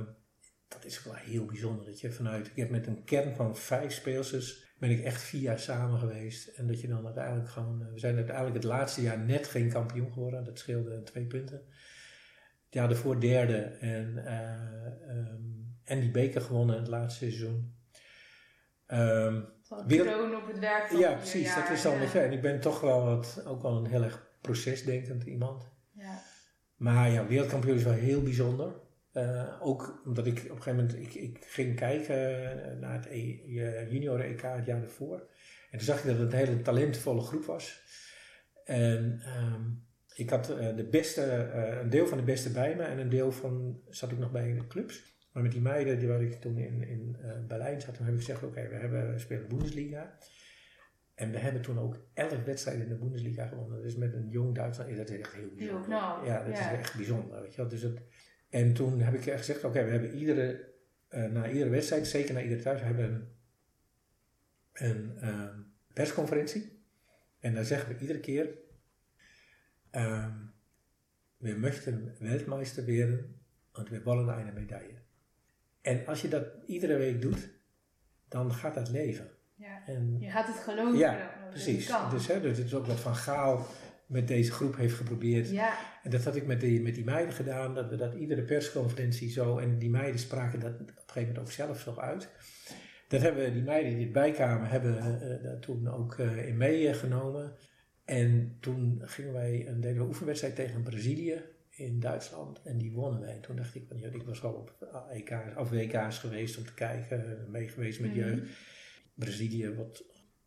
dat is wel heel bijzonder. Dat je vanuit, ik heb met een kern van vijf speelsters, ben ik echt vier jaar samen geweest. En dat je dan uiteindelijk gewoon, eh, we zijn uiteindelijk het laatste jaar net geen kampioen geworden. Dat scheelde twee punten. Het jaar ervoor derde en, eh, ehm, en die beker gewonnen in het laatste seizoen. Van Wereld- kroon op het werk van ja, precies. jaar, Dat is dan, je, en ik ben toch wel wat, ook wel een heel erg procesdenkend iemand. Ja. Maar ja, wereldkampioen is wel heel bijzonder. Eh, ook omdat ik op een gegeven moment, ik, ik ging kijken eh, naar het e, junior EK het jaar ervoor. En toen zag ik dat het een hele talentvolle groep was. En ehm, ik had eh, de beste, een deel van de beste bij me en een deel van, zat ik nog bij de clubs. Maar met die meiden die waar ik toen in, in eh, Berlijn zat, toen heb ik gezegd, oké, we hebben we spelen Bundesliga. En we hebben toen ook elf wedstrijden in de Bundesliga gewonnen. Dus met een jong Duitsland is dat echt heel bijzonder. Ja, dat ja. is echt bijzonder. Weet je wel. Dus het, en toen heb ik gezegd, oké, we hebben iedere, eh, na iedere wedstrijd, zeker na iedere thuis, we hebben een, een ehm, persconferentie. En dan zeggen we iedere keer, ehm, we möchten Weltmeister werden und wir wollen eine Medaille. En als je dat iedere week doet, dan gaat dat leven. Ja. En Je gaat het geloven. Ja, precies. kan. Dus, hè, dus het is ook wat Van Gaal met deze groep heeft geprobeerd. ja, En dat had ik met die, met die meiden gedaan, dat we dat iedere persconferentie zo, en die meiden spraken dat op een gegeven moment ook zelf zo uit. Dat hebben die meiden die erbij kwamen, hebben eh, toen ook eh, in meegenomen. En toen gingen wij een deden we oefenwedstrijd tegen Brazilië in Duitsland en die wonnen wij. En toen dacht ik van, ja, ik was al op EK's, of WK's geweest om te kijken, mee geweest met Mhm. jeugd. Brazilië wordt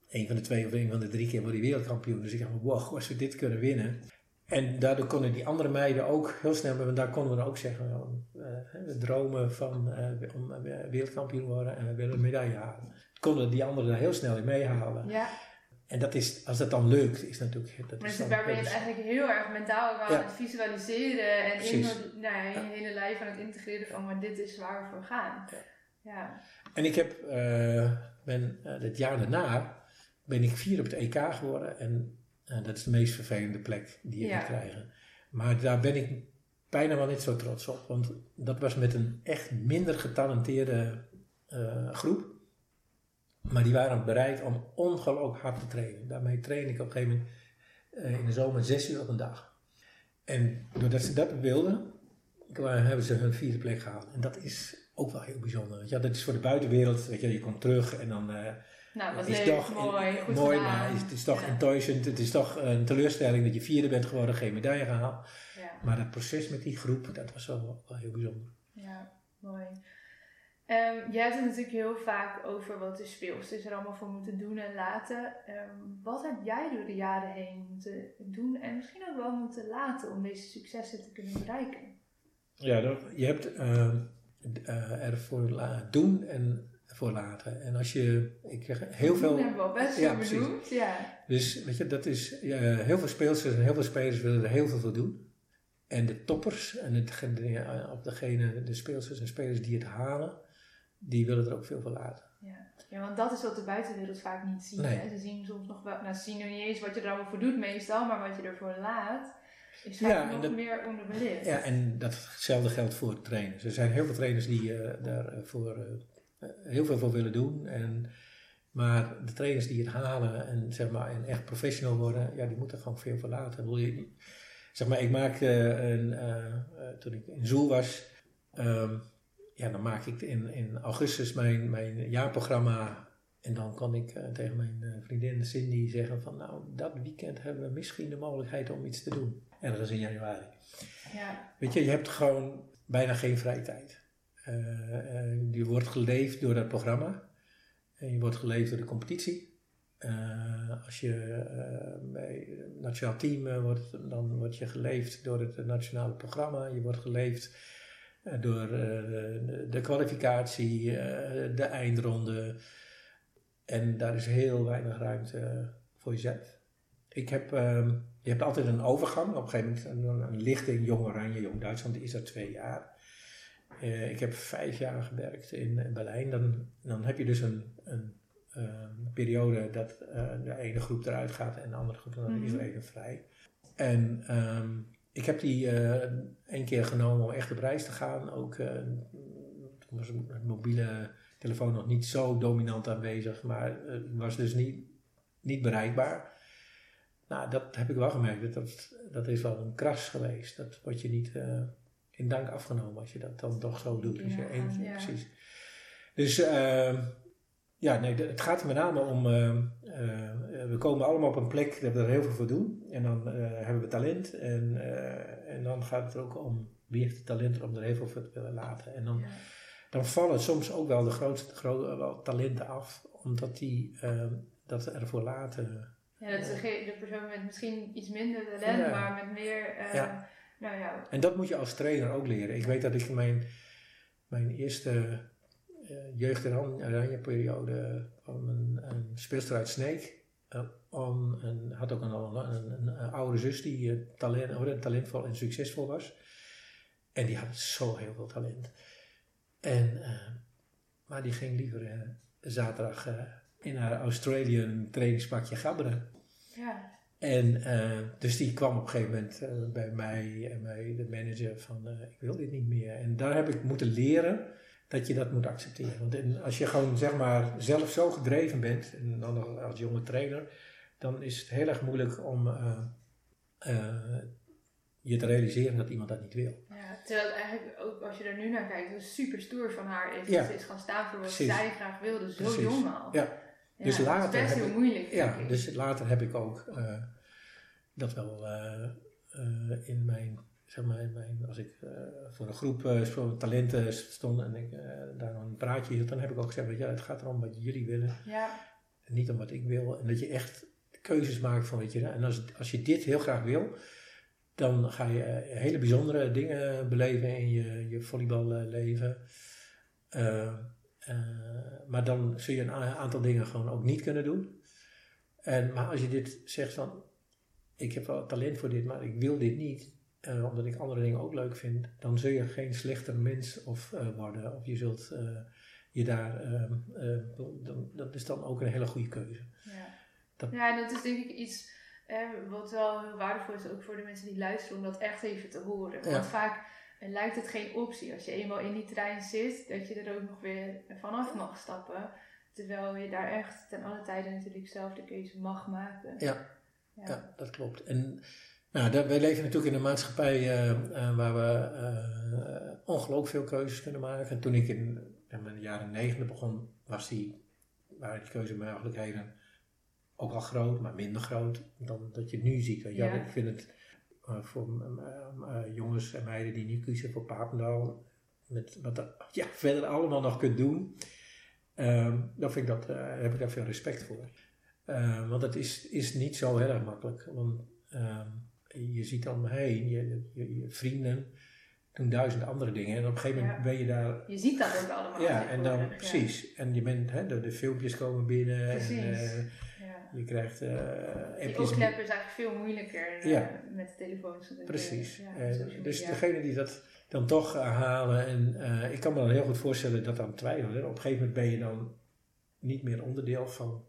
een van de twee of een van de drie keer worden die wereldkampioen. Dus ik dacht, wow, als we dit kunnen winnen. En daardoor konden die andere meiden ook heel snel, want daar konden we ook zeggen, eh, we dromen van eh, om eh, wereldkampioen worden en we willen een medaille halen. Konden die anderen daar heel snel in meehalen. ja. En dat is, als dat dan lukt, is natuurlijk... Dat Maar is dan, waarbij je het eigenlijk heel erg mentaal ook aan Ja. het visualiseren en in nou ja, in je hele lijf aan het integreren van, maar dit is waar we voor gaan. Ja. Ja. En ik heb, eh, ben eh, het jaar daarna, ben ik vier op het EK geworden. En eh, dat is de meest vervelende plek die je kan krijgen. Maar daar ben ik bijna wel niet zo trots op. Want dat was met een echt minder getalenteerde groep. Maar die waren bereid om ongelooflijk hard te trainen. Daarmee train ik op een gegeven moment eh, in de zomer zes uur op een dag. En doordat ze dat wilden, hebben ze hun vierde plek gehaald. En dat is ook wel heel bijzonder. wel. dat is voor de buitenwereld, weet je, je komt terug en dan eh, Nou, is leuk, toch mooi, goed mooi, gedaan. maar het is toch ja. enttäuschend. Het is toch een teleurstelling dat je vierde bent geworden, geen medaille gehaald. Ja. Maar het proces met die groep, dat was wel, wel heel bijzonder. Ja, mooi. Ehm, jij hebt het natuurlijk heel vaak over wat de speelsters er allemaal voor moeten doen en laten. Ehm, wat heb jij door de jaren heen moeten doen en misschien ook wel moeten laten om deze successen te kunnen bereiken? Ja, dat- je hebt eh, d- eh, ervoor doen en voor laten. En als je, ik zeg heel veel. Hebben we al best Ja, precies. bedoeld. Ja. Dus weet je, dat is, eh, heel veel speelsters en heel veel spelers willen er heel veel voor doen. En de toppers, en het, de, op degene, de speelsters en spelers die het halen, die willen er ook veel voor laten. Ja. ja, want dat is wat de buitenwereld vaak niet ziet. Nee. Hè? Ze zien soms nog wel, nou ze zien nog niet eens wat je er allemaal voor doet meestal, maar wat je ervoor laat, is vaak Ja, en nog dat- meer onderbelicht. Ja, en datzelfde geldt voor trainers. Er zijn heel veel trainers die eh, daarvoor eh, heel veel voor willen doen. En, maar de trainers die het halen en, zeg maar, en echt professional worden, ja, die moeten gewoon veel voor laten. Wil je, zeg maar, ik maakte een, eh, eh, toen ik in Zoel was, ehm, ja, dan maak ik in, in augustus mijn, mijn jaarprogramma. En dan kan ik eh, tegen mijn eh, vriendin Cindy zeggen van, nou, dat weekend hebben we misschien de mogelijkheid om iets te doen. Ergens in januari. Ja. Weet je, je hebt gewoon bijna geen vrije tijd. Eh, je wordt geleefd door dat programma. En je wordt geleefd door de competitie. Als je bij het nationaal team wordt, dan word je geleefd door het nationale programma. Je wordt geleefd door eh, de, kwalificatie, eh, de eindronde. En daar is heel weinig ruimte voor jezelf. Ik heb, ehm, je hebt altijd een overgang. Op een gegeven moment een, lichting, jong Oranje, jong Duitsland is dat twee jaar. Eh, ik heb vijf jaar gewerkt in, Berlijn. Dan, dan heb je dus een, een ehm, periode dat de ene groep eruit gaat en de andere groep dan is er Mhm. even vrij. En ehm, ik heb die eh één keer genomen om echt op reis te gaan. Ook eh, toen was het mobiele telefoon nog niet zo dominant aanwezig, maar was dus niet, niet bereikbaar. Nou, dat heb ik wel gemerkt. Dat, dat, is wel een kras geweest. Dat wordt je niet eh, in dank afgenomen als je dat dan toch zo doet. Dus je Ja. Precies. Dus ja, nee, het gaat er met name om, ehm, eh, we komen allemaal op een plek dat we er heel veel voor doen. En dan eh, hebben we talent. En, eh, en dan gaat het er ook om wie heeft het talent om er heel veel voor te willen laten. En dan, Ja. dan vallen soms ook wel de grootste gro- wel talenten af, omdat die ehm, dat ervoor laten. Ja, dat is de persoon met misschien iets minder talent, Ja. maar met meer, Ja. nou ja, En dat moet je als trainer ook leren. Ik weet dat ik mijn, mijn eerste jeugd- en oranje periode van een, een speelster uit Sneek, om, en had ook een, een, een, een oude zus die talent, talentvol en succesvol was. En die had zo heel veel talent. En, maar die ging liever zaterdag in haar Australian trainingspakje gabberen. Ja. En uh, dus die kwam op een gegeven moment uh, bij mij en bij de manager van uh, ik wil dit niet meer. En daar heb ik moeten leren dat je dat moet accepteren. Want als je gewoon zeg maar zelf zo gedreven bent, en dan nog als jonge trainer, dan is het heel erg moeilijk om je te realiseren dat iemand dat niet wil. Ja, terwijl eigenlijk ook als je er nu naar kijkt, is super stoer van haar is. Ja. Ze is gaan staan voor wat zij graag wilde, zo Precies. jong al. Ja. Dus later dat is best heel moeilijk. Ja, dus later heb ik ook uh, dat wel in mijn, zeg maar, mijn, als ik voor een groep talenten stond en ik daar een praatje hield, dan heb ik ook gezegd, dat, ja, het gaat erom wat jullie willen. Ja. En niet om wat ik wil. En dat je echt keuzes maakt van, weet je, en als, als je dit heel graag wil, dan ga je hele bijzondere dingen beleven in je, je volleyballeven. Uh, maar dan zul je een aantal dingen gewoon ook niet kunnen doen. En, maar als je dit zegt van, ik heb wel talent voor dit, maar ik wil dit niet, uh, omdat ik andere dingen ook leuk vind, dan zul je geen slechter mens of, uh, worden. Of je zult je daar, ehm, dan, dat is dan ook een hele goede keuze. Ja, dat, ja dat is denk ik iets wat wel heel waardevol is, ook voor de mensen die luisteren, om dat echt even te horen. Want vaak lijkt het geen optie als je eenmaal in die trein zit, dat je er ook nog weer vanaf mag stappen. Terwijl je daar echt ten alle tijde natuurlijk zelf de keuze mag maken. Ja, ja. ja dat klopt. En nou, dat, wij leven natuurlijk in een maatschappij uh, uh, waar we uh, ongelooflijk veel keuzes kunnen maken. En toen ik in, in de jaren negentig begon, was die, waren die keuzemogelijkheden ook al groot, maar minder groot dan dat je nu ziet. Ja. Ik vind het voor jongens en meiden die nu kiezen voor Papendal, met wat er ja, verder allemaal nog kunt doen, um, dan vind ik dat, heb ik daar veel respect voor. Uh, want het is, is niet zo heel erg makkelijk. Want um, je ziet om me heen, je, je, je, vrienden doen duizend andere dingen. En op een gegeven moment ben je daar... Je ziet dat ook allemaal. Ja, en dan, precies. En je bent, hè, de, de filmpjes komen binnen. Precies. En, je krijgt uh, Die opkleppen is eigenlijk veel moeilijker uh, met de telefoons. Precies. Dus degene die dat dan toch halen, en ik kan me dan heel goed voorstellen dat dan twijfelen. Op een gegeven moment ben je dan niet meer onderdeel van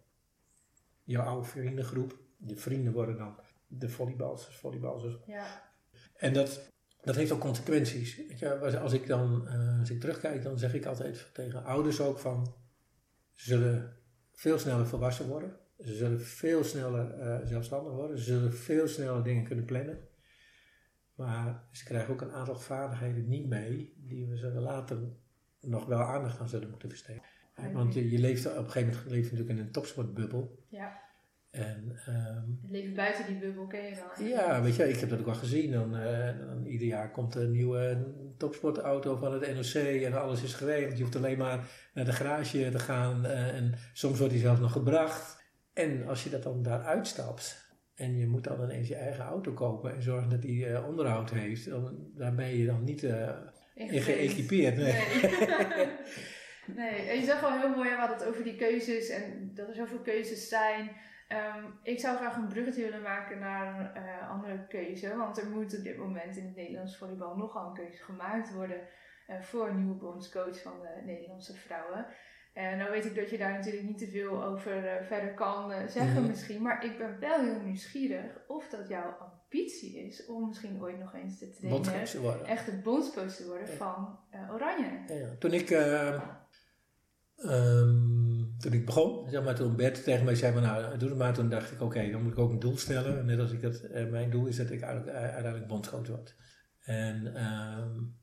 jouw oude vriendengroep. Je vrienden worden dan de volleybalsters, volleybalsters. Ja. En dat, dat heeft ook consequenties. Je, als ik dan, uh, als ik terugkijk, dan zeg ik altijd tegen ouders ook van, ze zullen veel sneller volwassen worden. Ze zullen veel sneller uh, zelfstandig worden. Ze zullen veel sneller dingen kunnen plannen. Maar ze krijgen ook een aantal vaardigheden niet mee die we zullen later nog wel aandacht aan zullen moeten besteden. Want je, je, leeft op een gegeven moment leeft natuurlijk in een topsportbubbel. Ja. En, um, het leven buiten die bubbel ken je wel. Ja, weet je, ik heb dat ook wel gezien. Dan, uh, dan ieder jaar komt een nieuwe topsportauto van het NOC en alles is geregeld. Je hoeft alleen maar naar de garage te gaan uh, en soms wordt hij zelfs nog gebracht. En als je dat dan daar uitstapt en je moet dan ineens je eigen auto kopen en zorgen dat die uh, onderhoud heeft, dan, daar ben je dan niet in geëquipeerd. Nee. Nee. nee. en je zegt wel heel mooi wat het over die keuzes en dat er zoveel keuzes zijn. Um, ik zou graag een bruggetje willen maken naar een uh, andere keuze, want er moet op dit moment in het Nederlands volleybal nogal een keuze gemaakt worden voor een nieuwe bondscoach van de Nederlandse vrouwen. En nou weet ik dat je daar natuurlijk niet te veel over verder kan zeggen mm. misschien. Maar ik ben wel heel nieuwsgierig of dat jouw ambitie is om misschien ooit nog eens te trainen. Te worden. Echt de bondscoach te worden van Oranje. Ja, toen ik... Um, toen ik begon, zeg maar, toen Bert tegen mij zei, nou, doe het maar. Toen dacht ik, oké, dan moet ik ook een doel stellen. Net als ik dat, mijn doel is dat ik uiteindelijk, uiteindelijk bondscoach word. En um,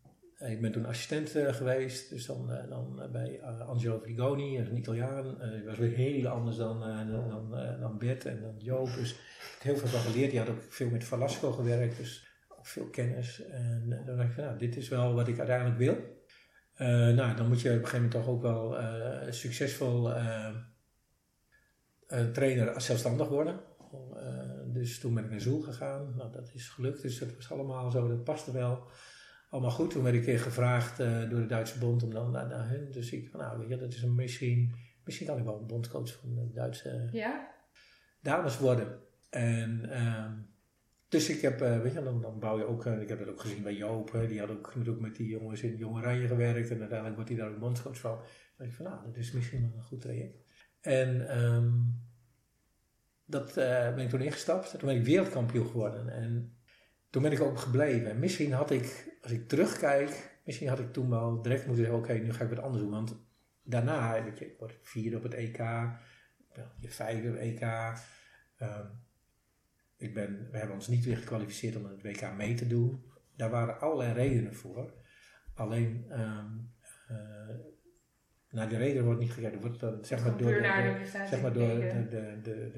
ik ben toen assistent uh, geweest, dus dan, dan bij Angelo Frigoni, een Italiaan. die was weer heel anders dan, dan, dan Bert en dan Joop. Dus ik heb heel veel van geleerd. Die had ook veel met Velasco gewerkt, dus ook veel kennis. En dan dacht ik van, nou, dit is wel wat ik uiteindelijk wil. Nou, dan moet je op een gegeven moment toch ook wel succesvol trainer zelfstandig worden. dus toen ben ik naar Zoel gegaan. Nou, dat is gelukt, dus dat was allemaal zo, dat paste wel allemaal goed. Toen werd ik keer gevraagd door de Duitse bond om dan naar, naar hun. Dus ik nou weet je, dat is een misschien, misschien kan ik wel een bondcoach van de Duitse. Ja. dames worden. En ehm, dus ik heb, weet je, dan, dan bouw je ook, ik heb dat ook gezien bij Joop, die had ook natuurlijk met die jongens in Jong Oranje gewerkt en uiteindelijk wordt hij daar ook bondscoach van. Dan denk ik van, nou, dat is misschien wel een goed traject. En um, dat ben ik toen ingestapt. Toen ben ik wereldkampioen geworden. En toen ben ik ook gebleven. En misschien had ik, als ik terugkijk, misschien had ik toen wel direct moeten zeggen: oké, nu ga ik wat anders doen. Want daarna, weet je, ik word vierde op het EK, je vijfde op het EK. Um, ik ben, we hebben ons niet weer gekwalificeerd om het WK mee te doen. Daar waren allerlei redenen voor. Alleen, um, uh, naar die reden wordt niet gekeken. Wordt dan, zeg maar door, de, zeg maar door de, de, de,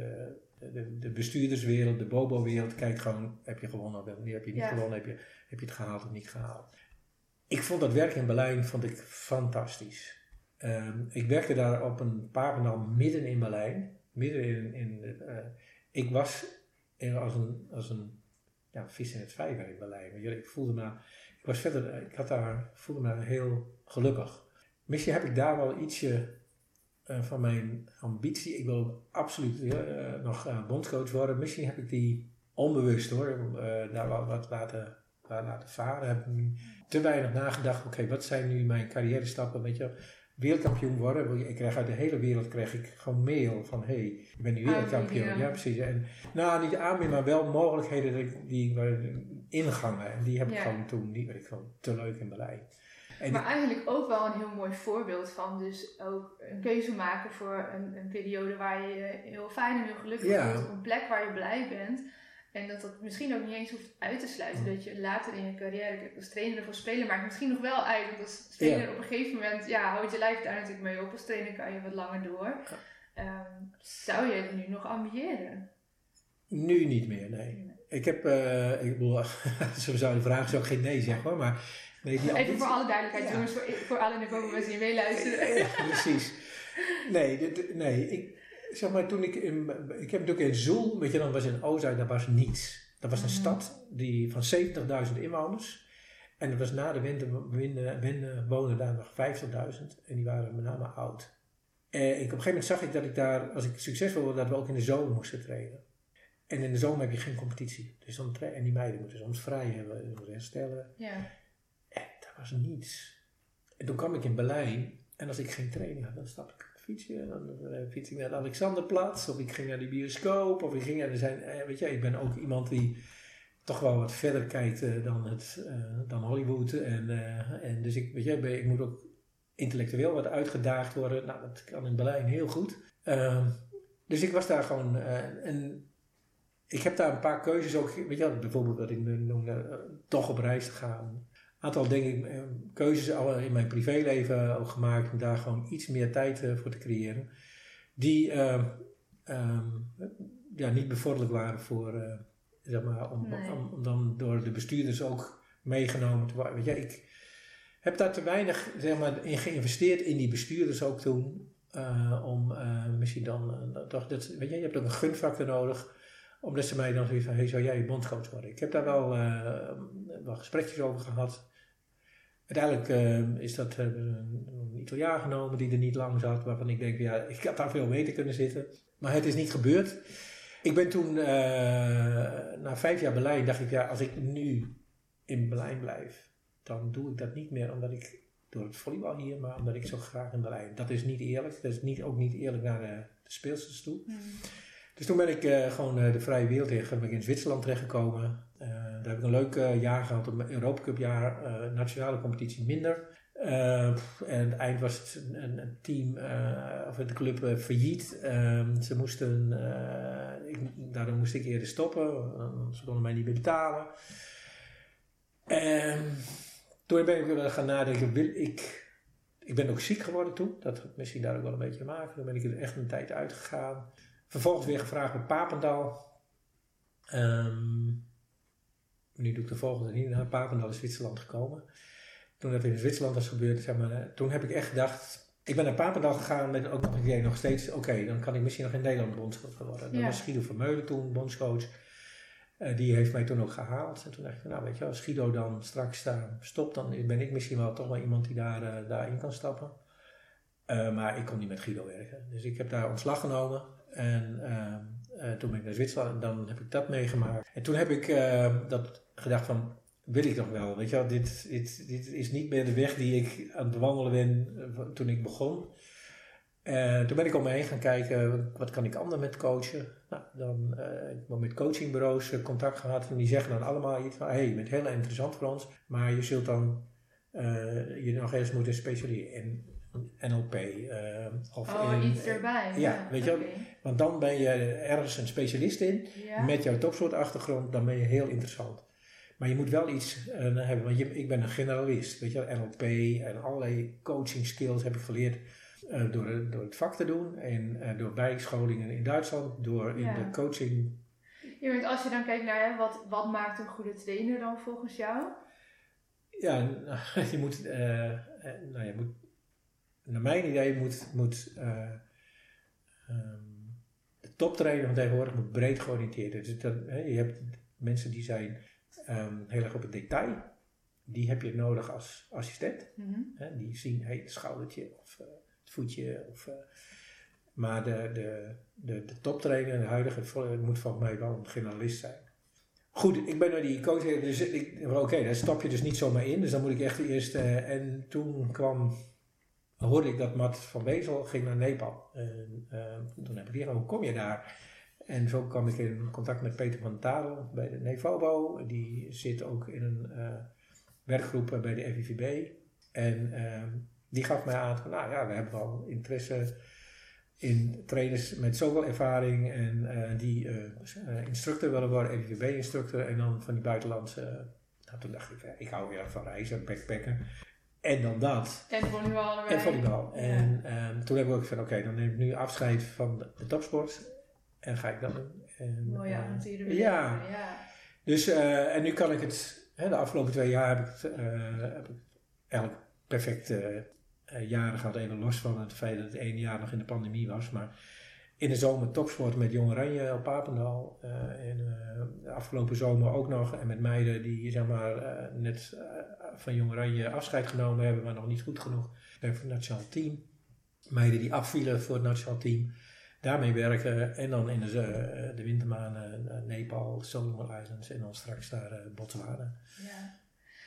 de, de bestuurderswereld, de bobo-wereld kijkt gewoon, heb je gewonnen of heb je niet gewonnen, heb je, heb je het gehaald of niet gehaald. Ik vond dat werk in Berlijn vond ik fantastisch. Um, ik werkte daar op een paar midden in Berlijn. Midden in, in uh, ik was als een, als een ja, vis in het vijver in Berlijn. Ik voelde me, ik was verder, ik had daar, voelde me heel gelukkig. Misschien heb ik daar wel ietsje uh, van mijn ambitie. Ik wil absoluut uh, nog bondscoach worden. Misschien heb ik die onbewust hoor, daar wel wat laten, laten varen. Heb te weinig nagedacht. Oké, wat zijn nu mijn carrière stappen? Weet je, wereldkampioen worden. Ik krijg uit de hele wereld krijg ik gewoon mail van hey, ik ben nu wereldkampioen. Ja, precies. En, nou, niet aanbieden, maar wel mogelijkheden die, die ingangen. En die heb ik gewoon toen, die werd ik gewoon te leuk in Berlijn maar eigenlijk ook wel een heel mooi voorbeeld van dus ook een keuze maken voor een, een periode waar je heel fijn en heel gelukkig ja. Op een plek waar je blij bent. En dat dat misschien ook niet eens hoeft uit te sluiten. Dat je later in je carrière, als trainer ervoor spelen, maakt misschien nog wel uit. Want als trainer op een gegeven moment, ja, houdt je lijf daar natuurlijk mee op. Als trainer kan je wat langer door. Um, zou je het nu nog ambiëren? Nu niet meer, nee. Ik heb, uh, ik bedoel, zo zou de vraag zou geen nee zeggen hoor, maar Nee, die Even voor alle duidelijkheid, jongens, voor, voor alle Nebobo mensen die meeluisteren. Ja, precies. Nee, dit, nee, ik, zeg maar, toen ik in, ik heb natuurlijk in Zoel, weet je, dan was in Ozai, daar was niets. Dat was een mhm. stad die, van 70.000 inwoners. En dat was na de winter, woonden daar nog 50.000 en die waren met name oud. En ik, op een gegeven moment zag ik dat ik daar, als ik succesvol wilde, dat we ook in de zomer moesten trainen. En in de zomer heb je geen competitie. Dus dan en die meiden moeten soms vrij hebben, moeten herstellen. Ja was niets. En toen kwam ik in Berlijn en als ik geen training had, dan stap ik op fietsje. Dan uh, fiets ik naar de Alexanderplatz of ik ging naar die bioscoop of ik ging naar er zijn, uh, weet je, ik ben ook iemand die toch wel wat verder kijkt uh, dan, het, dan Hollywood. En, en dus ik, weet je, ik moet ook intellectueel wat uitgedaagd worden. Nou, dat kan in Berlijn heel goed. Ehm, dus ik was daar gewoon, en ik heb daar een paar keuzes ook, weet je, bijvoorbeeld wat ik noemde, toch op reis te gaan aantal denk ik, eh, keuzes al in mijn privéleven ook gemaakt om daar gewoon iets meer tijd eh, voor te creëren. Die uh, ja, niet bevorderlijk waren voor, uh, zeg maar, om, om, dan door de bestuurders ook meegenomen te worden. Weet je, ik heb daar te weinig zeg maar, in geïnvesteerd in die bestuurders ook toen. Om misschien dan toch, dat, weet je, je hebt ook een gunfactor nodig omdat ze mij dan zoiets van, hey, zou jij bondscoach worden? Ik heb daar wel, wel gesprekjes over gehad. Uiteindelijk uh, is dat uh, een Italiaan genomen die er niet lang zat, waarvan ik denk, ja, ik had daar veel beter kunnen zitten. Maar het is niet gebeurd. Ik ben toen, na vijf jaar Berlijn, dacht ik, ja, als ik nu in Berlijn blijf, dan doe ik dat niet meer omdat ik, door het volleybal hier, maar omdat ik zo graag in Berlijn. Dat is niet eerlijk. Dat is niet, ook niet eerlijk naar de, de speelsters toe. Mm. Dus toen ben ik uh, gewoon uh, de vrije wereld in, ben ik in Zwitserland terechtgekomen. Uh, daar heb ik een leuk jaar gehad, een Europa nationale competitie minder. en het eind was het een, een team, of de club failliet. Ehm, ze moesten, ik, daardoor moest ik eerder stoppen, ze konden mij niet meer betalen. En toen ben ik gaan nadenken, wil ik ik ben ook ziek geworden toen. Dat had misschien daar ook wel een beetje te maken. Toen ben ik er echt een tijd uitgegaan. Vervolgens weer gevraagd bij Papendal. Um, nu doe ik de volgende niet. Naar Papendal is Zwitserland gekomen. Toen dat in Zwitserland was gebeurd, zeg maar, eh, toen heb ik echt gedacht. Ik ben naar Papendal gegaan met ook nog een idee, nog steeds, oké, dan kan ik misschien nog in Nederland bondscoach worden. Dan was Guido Vermeulen toen bondscoach. Uh, die heeft mij toen ook gehaald. En toen dacht ik, nou weet je, als Guido dan straks daar stopt, dan ben ik misschien wel toch wel iemand die daar, uh, daarin kan stappen. Maar ik kon niet met Guido werken. Dus ik heb daar ontslag genomen. En ehm, eh, toen ben ik naar Zwitserland en dan heb ik dat meegemaakt. En toen heb ik dat gedacht van, wil ik nog wel? Weet je wel, dit, dit, dit is niet meer de weg die ik aan het bewandelen ben toen ik begon. toen ben ik om me heen gaan kijken, wat kan ik anderen met coachen? Nou, dan heb ik met coachingbureaus contact gehad en die zeggen dan allemaal iets van, hey, je bent heel interessant voor ons, maar je zult dan je nog eens moeten specialiseren NLP. Uh, of oh, in, iets erbij. Ja, ja weet je Want dan ben je ergens een specialist in. Met jouw topsoortachtergrond, dan ben je heel interessant. Maar je moet wel iets uh, hebben, want je, ik ben een generalist. Weet je NLP en allerlei coaching skills heb ik geleerd uh, door, door het vak te doen. En door bijscholingen in Duitsland, door in de coaching. Ja, want als je dan kijkt naar wat, wat maakt een goede trainer dan volgens jou? Ja, je moet, nou, je moet naar mijn idee moet, moet uh, um, de toptrainer van tegenwoordig moet breed georiënteerd Dus dat, hè, je hebt mensen die zijn um, heel erg op het detail. Die heb je nodig als assistent. Mm hè, die zien hey, het schoudertje of uh, het voetje. Of, uh, maar de, de, de, de toptrainer, de huidige, moet volgens mij wel een generalist zijn. Goed, ik ben naar die coach, dus oké, okay, daar stap je dus niet zomaar in. Dus dan moet ik echt eerst. En toen kwam hoorde ik dat Matt van Wezel ging naar Nepal. En uh, toen heb ik gezegd, hoe kom je daar? En zo kwam ik in contact met Peter van Tadel bij de Nevobo. Die zit ook in een uh, werkgroep bij de FIVB. En uh, die gaf mij aan, nou ja, we hebben wel interesse in trainers met zoveel ervaring en uh, die instructor willen worden, FIVB-instructor. En dan van die buitenlandse, nou, toen dacht ik, ik hou weer van reizen, backpacken. En dan dat. En volleybal erbij. En volleybal. En um, toen heb ik ook van, oké, dan neem ik nu afscheid van de, topsport. En ga ik dat doen. En, Mooie uh, avonturen ja. ja. Dus, uh, en nu kan ik het, hè, de afgelopen twee jaar heb ik, het, uh, heb ik eigenlijk perfect jaren gehad. Even los van het feit dat het één jaar nog in de pandemie was. Maar in de zomer topsport met Jong Oranje op Papendal. Uh, en uh, de afgelopen zomer ook nog. En met meiden die zeg maar, uh, net van Jong Oranje afscheid genomen hebben, maar nog niet goed genoeg. voor het nationaal team. Meiden die afvielen voor het nationaal team. Daarmee werken. En dan in de, de wintermaanden Nepal, Solomon Islands en dan straks daar Botswana. Ja.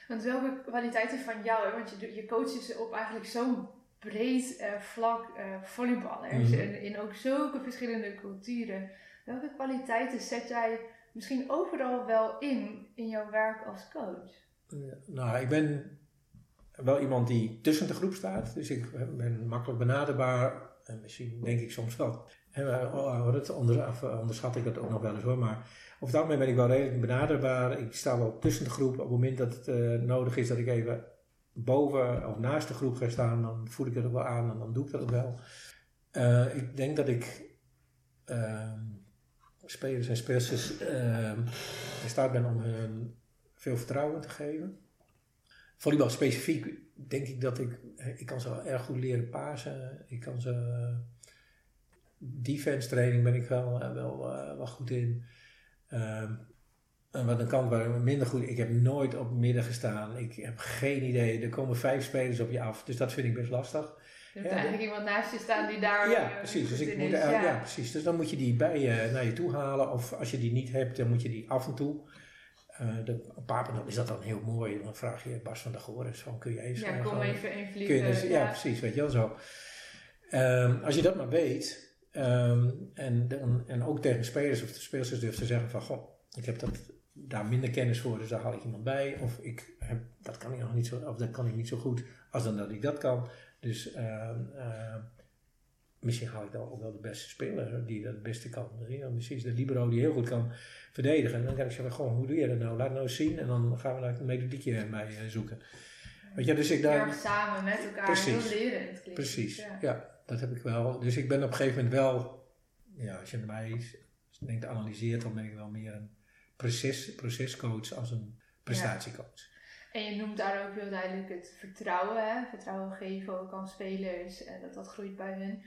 Want welke kwaliteiten van jou, want je, je ze op eigenlijk zo'n breed uh, vlak uh, volleyballers mm en in ook zulke verschillende culturen. Welke kwaliteiten zet jij misschien overal wel in in jouw werk als coach? nou, ik ben wel iemand die tussen de groep staat, dus ik ben makkelijk benaderbaar. En misschien denk ik soms wel. En, oh, dat onder, onderschat ik dat ook nog wel eens hoor. Maar over het algemeen ben ik wel redelijk benaderbaar. Ik sta wel tussen de groep. Op het moment dat het nodig is dat ik even boven of naast de groep ga staan, dan voel ik het ook wel aan en dan doe ik dat ook wel. Uh, ik denk dat ik uh, spelers en speelsters uh, in staat ben om hun veel vertrouwen te geven. Volleybal specifiek denk ik dat ik, ik kan ze erg goed leren pasen. Ik kan ze, defense training ben ik wel, eh, wel, wel goed in. En wat een kant waar ik minder goed. Ik heb nooit op midden gestaan. Ik heb geen idee. Er komen vijf spelers op je af. Dus dat vind ik best lastig. Er moet eigenlijk iemand naast je staan die daar. Ja, precies. Dus, ik moet, ja. precies. dus dan moet je die bij je naar je toe halen. Of als je die niet hebt, dan moet je die af en toe. Uh, de, op is dat dan heel mooi. Dan vraag je Bas van der Goris van kun je even. Ja, kom even in vliegen. Dus, ja, precies. Weet je wel zo. Um, als je dat maar weet. Um, en, dan, en ook tegen spelers of de spelers durft te zeggen van goh, ik heb dat daar minder kennis voor, dus daar haal ik iemand bij. Of ik heb, dat kan ik nog niet zo, of dat kan ik niet zo goed als dan dat ik dat kan. Dus uh, uh, misschien haal ik dan ook wel de beste speler die dat het beste kan. Misschien de libero die heel goed kan verdedigen. En dan kan ik zeggen, gewoon, hoe doe je dat nou? Laat nou eens zien. En dan gaan we daar een methodiekje bij uh, zoeken. Weet je, dus ik daar... samen met elkaar precies, heel lerend Precies, ja. ja. dat heb ik wel. Dus ik ben op een gegeven moment wel, ja, als je mij denkt analyseert, dan ben ik wel meer een proces, procescoach als een prestatiecoach. En je noemt daar ook heel duidelijk het vertrouwen, hè? vertrouwen geven ook aan spelers en dat dat groeit bij hun.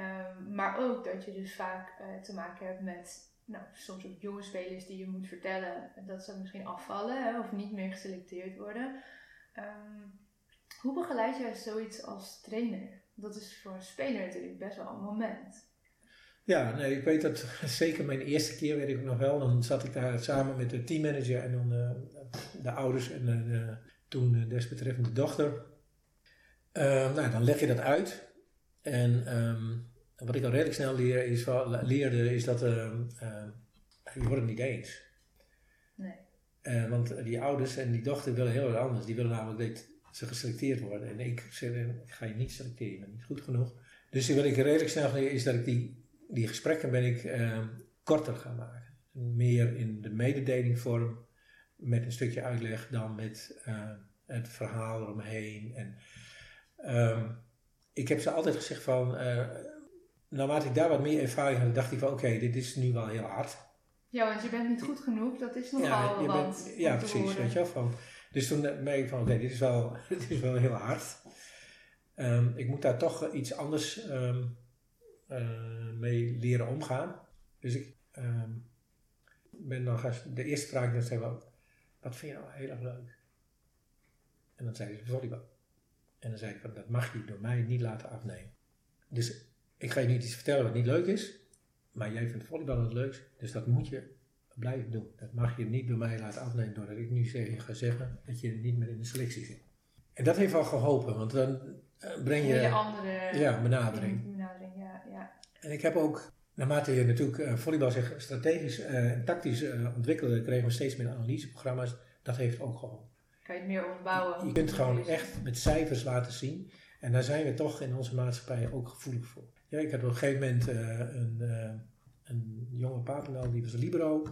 Um, maar ook dat je dus vaak uh, te maken hebt met nou, soms ook jonge spelers die je moet vertellen dat ze misschien afvallen hè, of niet meer geselecteerd worden. Um, hoe begeleid jij zoiets als trainer? Dat is voor een speler natuurlijk best wel een moment. Ja, nee, ik weet dat zeker mijn eerste keer, weet ik nog wel. Dan zat ik daar samen met de teammanager en dan eh, de ouders en eh, de, toen de desbetreffende dochter. Uh, nou, dan leg je dat uit. En um, wat ik al redelijk snel leer is, leerde is dat uh, je wordt het niet eens. Nee. want die ouders en die dochter willen heel erg anders. Die willen namelijk dat ze geselecteerd worden. En ik zeg, ik ga je niet selecteren, je bent niet goed genoeg. Dus wat ik redelijk snel leer is dat ik die, die gesprekken ben ik uh, korter gaan maken. Meer in de mededelingvorm met een stukje uitleg dan met uh, het verhaal eromheen. En, um, ik heb ze altijd gezegd van, uh, naarmate ik daar wat meer ervaring had, dacht ik van oké, dit is nu wel heel hard. Ja, want je bent niet goed genoeg, dat is nogal ja, wat. ja, precies, weet je wel. Van, dus toen merk ik van oké, dit, is wel, dit is wel heel hard. Um, ik moet daar toch iets anders um, mee leren omgaan. Dus ik um, ben dan gaan, de eerste vraag dan zei wel, wat vind je nou heel erg leuk? En dan zei ze volleybal. En dan zei ik van, dat mag je door mij niet laten afnemen. Dus ik ga je niet iets vertellen wat niet leuk is, maar jij vindt volleybal het leukst, dus dat moet je blijven doen. Dat mag je niet door mij laten afnemen doordat ik nu zeg, ga zeggen dat je niet meer in de selectie zit. En dat heeft wel geholpen, want dan uh, breng je... Een andere ja, benadering. En ik heb ook, naarmate je natuurlijk uh, volleybal zich strategisch en uh, tactisch ontwikkelde, kregen we steeds meer analyseprogramma's. Dat heeft ook geholpen. Kan je het meer onderbouwen? Je kunt gewoon echt met cijfers laten zien. En daar zijn we toch in onze maatschappij ook gevoelig voor. Ja, ik had op een gegeven moment een, een jonge Papendal, die was libero.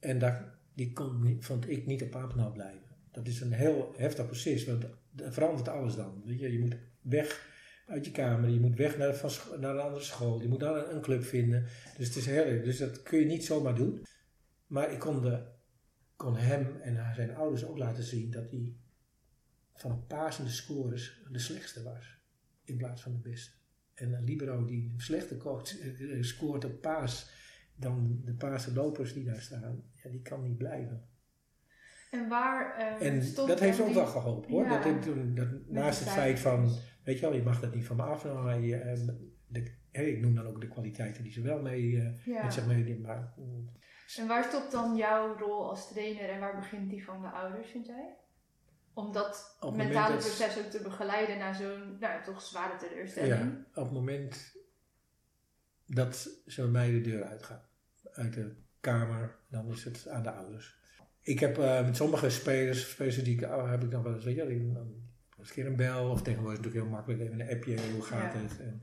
En daar, die kon, vond ik niet op Papendal blijven. Dat is een heel heftig proces, want er verandert alles dan. Weet je, je moet weg uit je kamer, je moet weg naar, van, naar een andere school, je moet dan een, een club vinden. Dus het is heel Dus dat kun je niet zomaar doen. Maar ik kon, de, kon hem en zijn ouders ook laten zien dat hij van pasende scores de slechtste was. In plaats van de beste. En een libero die een slechte coach eh, scoort op paas dan de paarse lopers die daar staan, ja, die kan niet blijven. En waar uh, En dat heeft ook wel geholpen hoor. Ja, dat, dat, dat, naast het feit van, weet je wel, je mag dat niet van me uh, de, hey, ik noem dan ook de kwaliteiten die ze wel mee uh, ja. met zich meedoen. Maar, mm. En waar stopt dan jouw rol als trainer en waar begint die van de ouders, vind jij? Om dat mentale proces ook te begeleiden naar zo'n nou, toch zware teleurstelling. Ja, op het moment dat ze bij mij de deur uitgaan, uit de kamer, dan is het aan de ouders. Ik heb uh, met sommige spelers, spelers die ik, oh, heb ik dan wel eens, weet je, die, een keer een bel of tegenwoordig natuurlijk heel makkelijk even een appje, hoe gaat ja. het? En,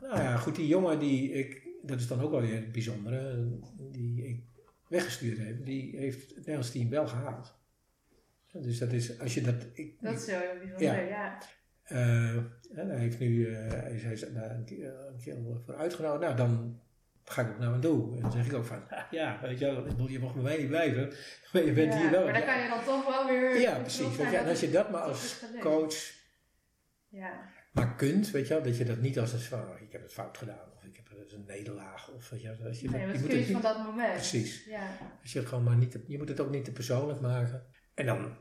nou ja, goed, die jongen die ik, dat is dan ook wel weer het bijzondere, die ik weggestuurd heb, die heeft het Nederlands team wel gehaald. Dus dat is, als je dat... Ik, dat is heel bijzonder, ja. ja. Uh, hij heeft nu, uh, hij is, keer, een keer voor uitgenodigd. Nou, dan ga ik ook naar hem toe. En dan zeg ik ook van, ja, weet je wel, je mag bij mij niet blijven. Maar je bent ja, hier wel. Maar dan kan je dan toch wel weer... Ja, precies. Weet je, en als je dat maar als coach ja. maar kunt, weet je wel, dat je dat niet als een van, oh, ik heb het fout gedaan. Of ik heb het een nederlaag. Of weet je, als je, nee, dat, je moet het van dat moment. Precies. Ja. Als je, het gewoon maar niet te, je moet het ook niet te persoonlijk maken. En dan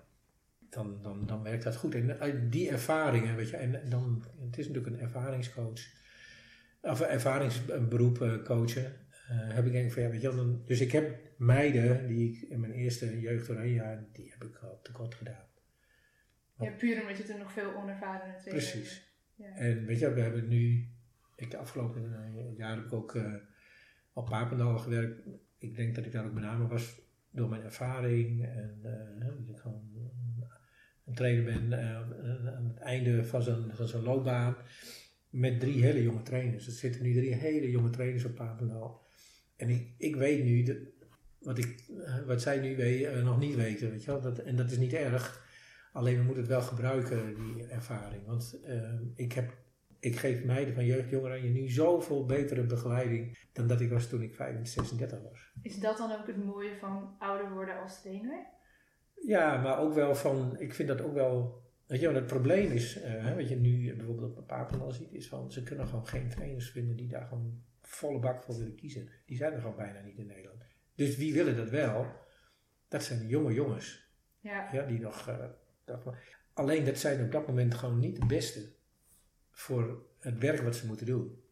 dan, dan, dan werkt dat goed. En uit die ervaringen, weet je, en dan, het is natuurlijk een ervaringscoach, of ervaringsberoep uh, coachen, uh, heb ik denk van, ja, weet je, dan, dus ik heb meiden die ik in mijn eerste jeugdoranje die heb ik al tekort gedaan. Ja, puur omdat je toen nog veel onervaren natuurlijk. Precies. Ja. En weet je, we hebben nu, ik de afgelopen uh, jaar heb ik ook uh, op Papendal gewerkt. Ik denk dat ik daar ook met name was door mijn ervaring en dat ik gewoon een trainer ben uh, aan het einde van zijn, van zijn loopbaan. Met drie hele jonge trainers. Er zitten nu drie hele jonge trainers op Papendal. En ik, ik weet nu dat, wat, ik, eh, wat zij nu weet, uh, nog niet weten. Weet je wel? Dat, en dat is niet erg. Alleen we moeten het wel gebruiken, die ervaring. Want uh, ik, heb, ik geef meiden van jeugdjongeren je nu zoveel betere begeleiding dan dat ik was toen ik 35, 36 was. Is dat dan ook het mooie van ouder worden als trainer? Ja, maar ook wel van, ik vind dat ook wel, weet je het probleem is, uh, wat je nu bijvoorbeeld op Papendal ziet, is van, ze kunnen gewoon geen trainers vinden die daar gewoon volle bak voor willen kiezen. Die zijn er gewoon bijna niet in Nederland. Dus wie willen dat wel? Dat zijn de jonge jongens. Ja. ja die nog, uh, dat, alleen dat zijn op dat moment gewoon niet de beste voor het werk wat ze moeten doen.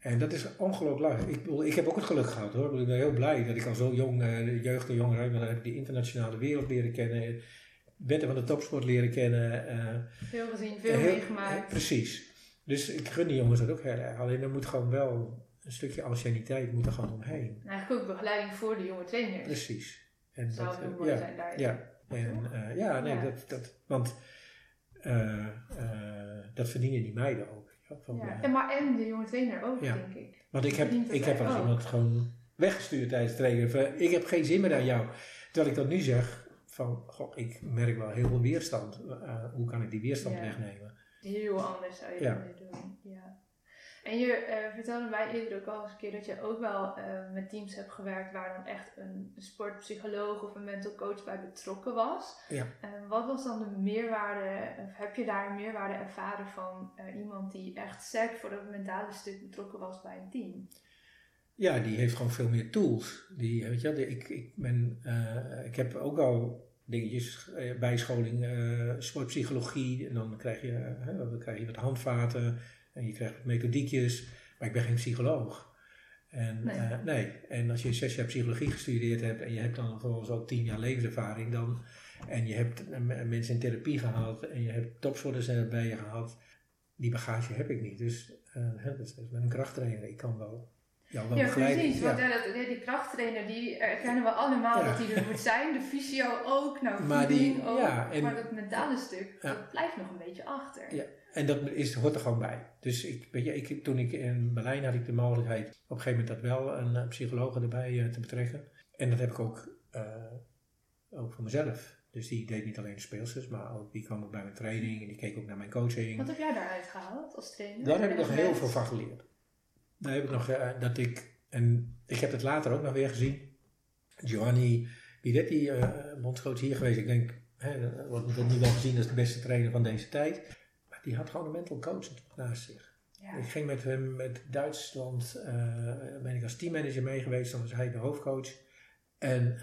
En dat is ongelooflijk. Ik, ik heb ook het geluk gehad hoor. Ik ben heel blij dat ik al zo jong, eh, de jeugd en jongeren, dan heb ik die internationale wereld leren kennen, wetten van de topsport leren kennen. eh, Veel gezien, veel heel- meegemaakt. eh, precies. Dus ik gun die jongens dat ook heel erg. Alleen er moet gewoon wel een stukje anciëniteit moet er gewoon omheen. En eigenlijk ook begeleiding voor de jonge trainers. Precies. En Zou dat, heel eh, mooi ja, zijn daar. ja. En, eh, ja, nee, Ja. Dat, dat, want eh, eh, dat verdienen die meiden ook. Ja, van, Ja. eh, En, maar en de jonge trainer ook, denk ik. want ik heb, ik heb ook. iemand gewoon weggestuurd tijdens het trainen. Ik heb geen zin meer aan jou. Terwijl ik dat nu zeg van, goh, ik merk wel heel veel weerstand. Eh, hoe kan ik die weerstand Ja. wegnemen? Heel anders zou je Ja. dat doen. Ja. En je eh, vertelde mij eerder ook al eens een keer dat je ook wel eh, met teams hebt gewerkt waar dan echt een sportpsycholoog of een mental coach bij betrokken was. Ja. Wat was dan de meerwaarde, of heb je daar een meerwaarde ervaren van iemand die echt sterk voor het mentale stuk betrokken was bij een team? Ja, die heeft gewoon veel meer tools. Die, weet je, ik, ik, ben, ik heb ook al dingetjes, eh, bijscholing, eh, sportpsychologie. En dan krijg je, eh, dan krijg je wat handvaten en je krijgt wat methodiekjes. Maar ik ben geen psycholoog. En, Nee. nee. nee. En als je zes jaar psychologie gestudeerd hebt en je hebt dan vervolgens ook tien jaar levenservaring dan. En je hebt eh, mensen in therapie gehad en je hebt topsporters erbij je gehad. Die bagage heb ik niet. Dus eh, hè, ik ben een krachttrainer. Ik kan wel jou wel Ja, precies. Ja. Want ja, ja, die krachttrainer, die erkennen we allemaal Ja. dat die er moet zijn. De fysio ook, nou Maar die- ook. ja, en- maar dat mentale stuk, Ja. dat blijft nog een beetje achter. Ja. En dat is, hoort er gewoon bij. Dus ik, weet je, ik, toen ik in Berlijn had ik de mogelijkheid op een gegeven moment dat wel een eh, psycholoog erbij eh, te betrekken. En dat heb ik ook, eh, ook voor mezelf. Dus die deed niet alleen de speelsters, maar ook, die kwam ook bij mijn training en die keek ook naar mijn coaching. Wat heb jij daaruit gehaald als trainer? Daar heb ik nog heel veel van geleerd. Daar heb ik nog, eh, dat ik, en ik heb het later ook nog weer gezien. Giovanni Biretti, eh bondscoach hier geweest. Ik denk, hè, wordt nu wel gezien als de beste trainer van deze tijd. Maar die had gewoon een mental coach naast zich. Ja. Ik ging met hem met Duitsland, eh, ben ik als teammanager mee geweest, dan was hij de hoofdcoach. En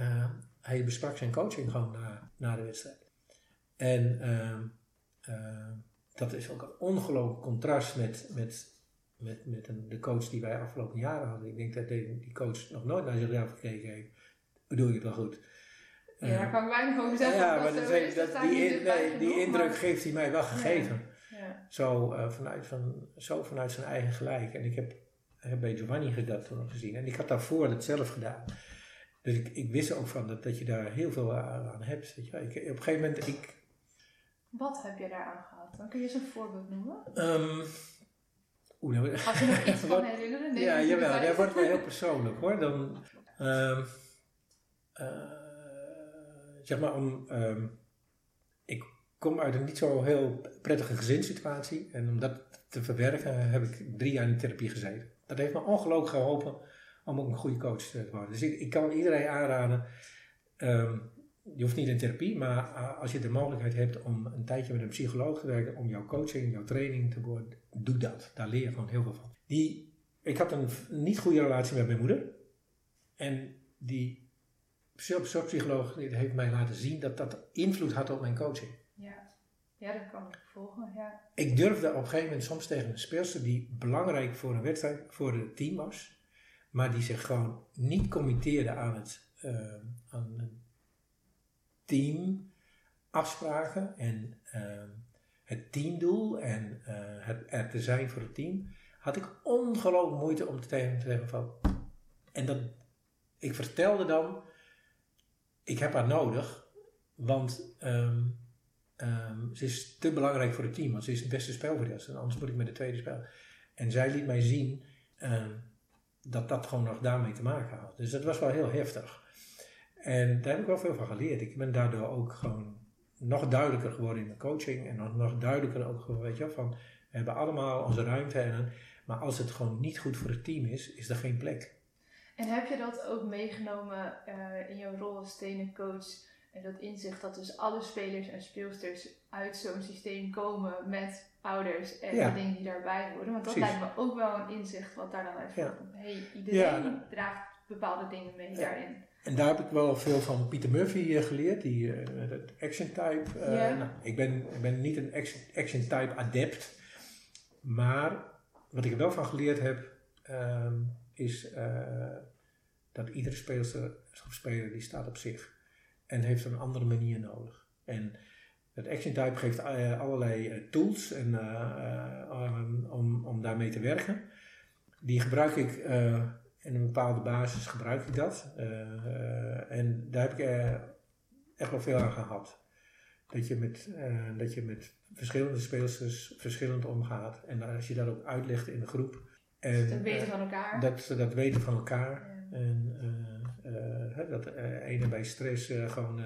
hij besprak zijn coaching gewoon na, na de wedstrijd. En ehm, eh, dat is ook een ongelooflijk contrast met, met, met, met een, de coach die wij afgelopen jaren hadden. Ik denk dat die, die coach nog nooit naar zichzelf gekeken heeft. Doe je het wel goed? Ja, Eh, daar kan ik weinig over zeggen. ja, maar dat dat, is, dat- die, in- nee, die genoeg, indruk maar- geeft hij mij wel gegeven. Ja. Zo, eh, vanuit, van, zo vanuit zijn eigen gelijk. En ik heb, heb bij Giovanni dat toen gezien. En ik had daarvoor het zelf gedaan. Dus ik, ik wist ook van dat, dat je daar heel veel aan, aan hebt. Weet je. Ik, op een gegeven moment, ik, Wat heb je daaraan gehad? Dan kun je eens een voorbeeld noemen. ehm, oeh, nou, Als je nog iets van Wat- herinneren. ja, jawel, dat wordt wel heel persoonlijk hoor. Dan, ehm, eh, zeg maar om, ehm, ik kom uit een niet zo heel prettige gezinssituatie. En om dat te verwerken heb ik drie jaar in therapie gezeten. Dat heeft me ongelooflijk geholpen om ook een goede coach te worden. Dus ik, ik kan iedereen aanraden, ehm, je hoeft niet in therapie, maar eh, als je de mogelijkheid hebt om een tijdje met een psycholoog te werken, om jouw coaching, jouw training te worden, doe dat. Daar leer je gewoon heel veel van. Die, ik had een niet goede relatie met mijn moeder. En die psy- zorgpsycholoog die heeft mij laten zien dat dat invloed had op mijn coaching. Ja. ja, dat kan ik volgen. Ja. Ik durfde op een gegeven moment soms tegen een speelster die belangrijk voor een wedstrijd, voor het team was, maar die zich gewoon niet committeerde aan het eh, aan team afspraken en eh, het teamdoel en eh, het er te zijn voor het team, had ik ongelooflijk moeite om te tegen te zeggen van. En dat, ik vertelde dan, ik heb haar nodig, want ehm, ehm, ze is te belangrijk voor het team, want ze is het beste spelverdeelster, anders moet ik met de tweede spelen. En zij liet mij zien ehm, dat dat gewoon nog daarmee te maken had. Dus dat was wel heel heftig. En daar heb ik wel veel van geleerd. Ik ben daardoor ook gewoon nog duidelijker geworden in mijn coaching. En nog, nog duidelijker ook, gewoon, weet je van we hebben allemaal onze ruimte. En, maar als het gewoon niet goed voor het team is, is er geen plek. En heb je dat ook meegenomen eh, in jouw rol als trainer-coach? En dat inzicht dat dus alle spelers en speelsters uit zo'n systeem komen met ouders en Ja. de dingen die daarbij horen. Want dat Precies. lijkt me ook wel een inzicht wat daar dan uit Ja. Hey, iedereen Ja, draagt bepaalde dingen mee daarin. En daar heb ik wel veel van Peter Murphy geleerd, die het action type. eh, nou, ik, ben, ik ben niet een action, action type adept, maar wat ik er wel van geleerd heb, ehm, is eh, dat iedere speelster of speler die staat op zich en heeft een andere manier nodig. En het Action Type geeft allerlei tools en, om, om daarmee te werken. Die gebruik ik in een bepaalde basis gebruik ik dat. en daar heb ik echt wel veel aan gehad. Dat je met, dat je met verschillende speelsters verschillend omgaat. En als je dat ook uitlegt in de groep. En, dat weten van elkaar. Dat ze dat weten van elkaar. En dat de ene bij stress gewoon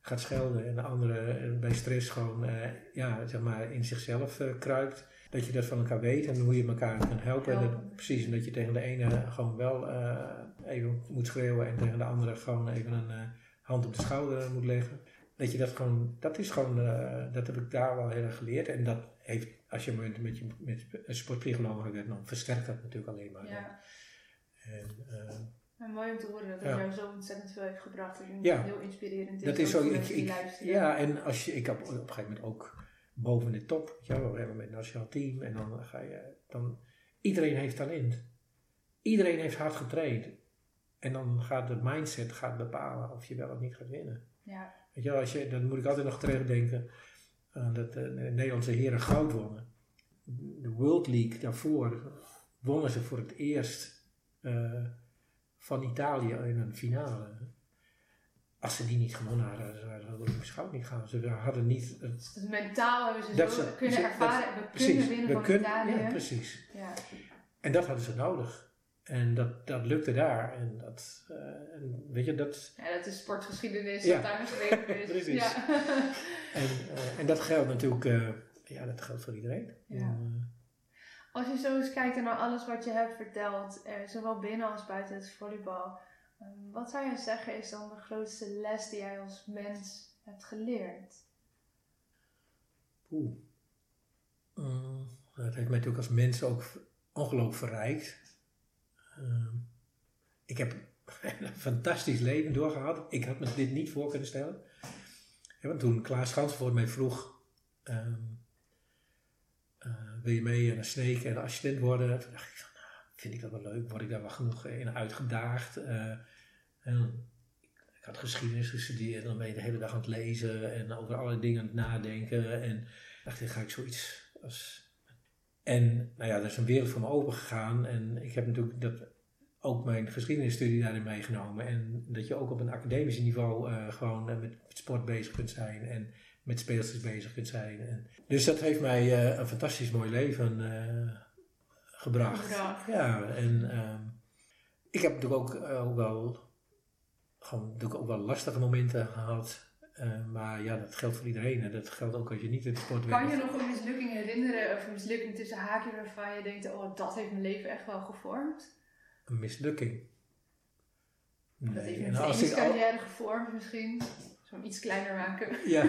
gaat schelden en de andere bij stress gewoon ja, zeg maar in zichzelf kruipt. Dat je dat van elkaar weet en hoe je elkaar kan helpen. En dat, precies, en dat je tegen de ene gewoon wel even moet schreeuwen en tegen de andere gewoon even een hand op de schouder moet leggen. Dat je dat gewoon, dat is gewoon, uh, dat heb ik daar wel heel erg geleerd. En dat heeft, als je met, met, met een sportpsycholoog werkt, dan versterkt dat natuurlijk alleen maar. Ja. En, en mooi om te horen dat het ja. jou zo ontzettend veel heeft gebracht. Je ja. heel inspirerend is. Dat is zo, ik, ik, ja, en als je, ik heb op een gegeven moment ook boven de top, ja, we hebben met het nationaal team en dan ga je, dan, iedereen heeft talent. Iedereen heeft hard getraind. En dan gaat de mindset gaat bepalen of je wel of niet gaat winnen. Ja. Weet je, als je, dan moet ik altijd nog terugdenken aan dat de Nederlandse heren goud wonnen. De World League daarvoor wonnen ze voor het eerst uh, van Italië in een finale. Als ze die niet gewonnen hadden, zouden ze goud niet gaan. Ze hadden niet... Het, dus mentaal hebben ze zo ze, kunnen ervaren, dat, we precies, kunnen winnen we van Italië. Ja, precies. Ja. En dat hadden ze nodig. En dat, dat lukte daar. En dat, uh, en weet je, dat... Ja, dat is sportgeschiedenis, ja. Precies. Ja. en, uh, en dat geldt natuurlijk, uh, ja, dat geldt voor iedereen. Ja. Als je zo eens kijkt naar alles wat je hebt verteld, zowel binnen als buiten het volleybal. Um, wat zou je zeggen is dan de grootste les die jij als mens hebt geleerd? Oeh. Mm, dat heeft mij natuurlijk als mens ook ongelooflijk verrijkt. Ehm, ik heb een fantastisch leven doorgehad. Ik had me dit niet voor kunnen stellen. Want toen Klaas voor mij vroeg, um, uh, wil je mee naar Sneek en assistent worden? Toen dacht ik nou, vind ik dat wel leuk? Word ik daar wel genoeg in uitgedaagd? Uh, en ik had geschiedenis gestudeerd, dan ben je de hele dag aan het lezen en over allerlei dingen aan het nadenken. En dacht ik, ga ik zoiets als en nou ja, er is een wereld voor me open gegaan. En ik heb natuurlijk dat, ook mijn geschiedenisstudie daarin meegenomen. En dat je ook op een academisch niveau uh, gewoon uh, met sport bezig kunt zijn. En met speelsters bezig kunt zijn. En, dus dat heeft mij uh, een fantastisch mooi leven gebracht. Ja, en ehm, ik heb natuurlijk ook, ook wel gewoon natuurlijk ook wel lastige momenten gehad. Uh, maar ja, dat geldt voor iedereen. En dat geldt ook als je niet in de sport werkt. Kan je nog een mislukking herinneren, of een mislukking tussen haakjes waarvan je denkt, oh dat heeft mijn leven echt wel gevormd? Een mislukking? Nee. Dat heeft mijn carrière al... gevormd misschien? Zo'n iets kleiner maken. Ja.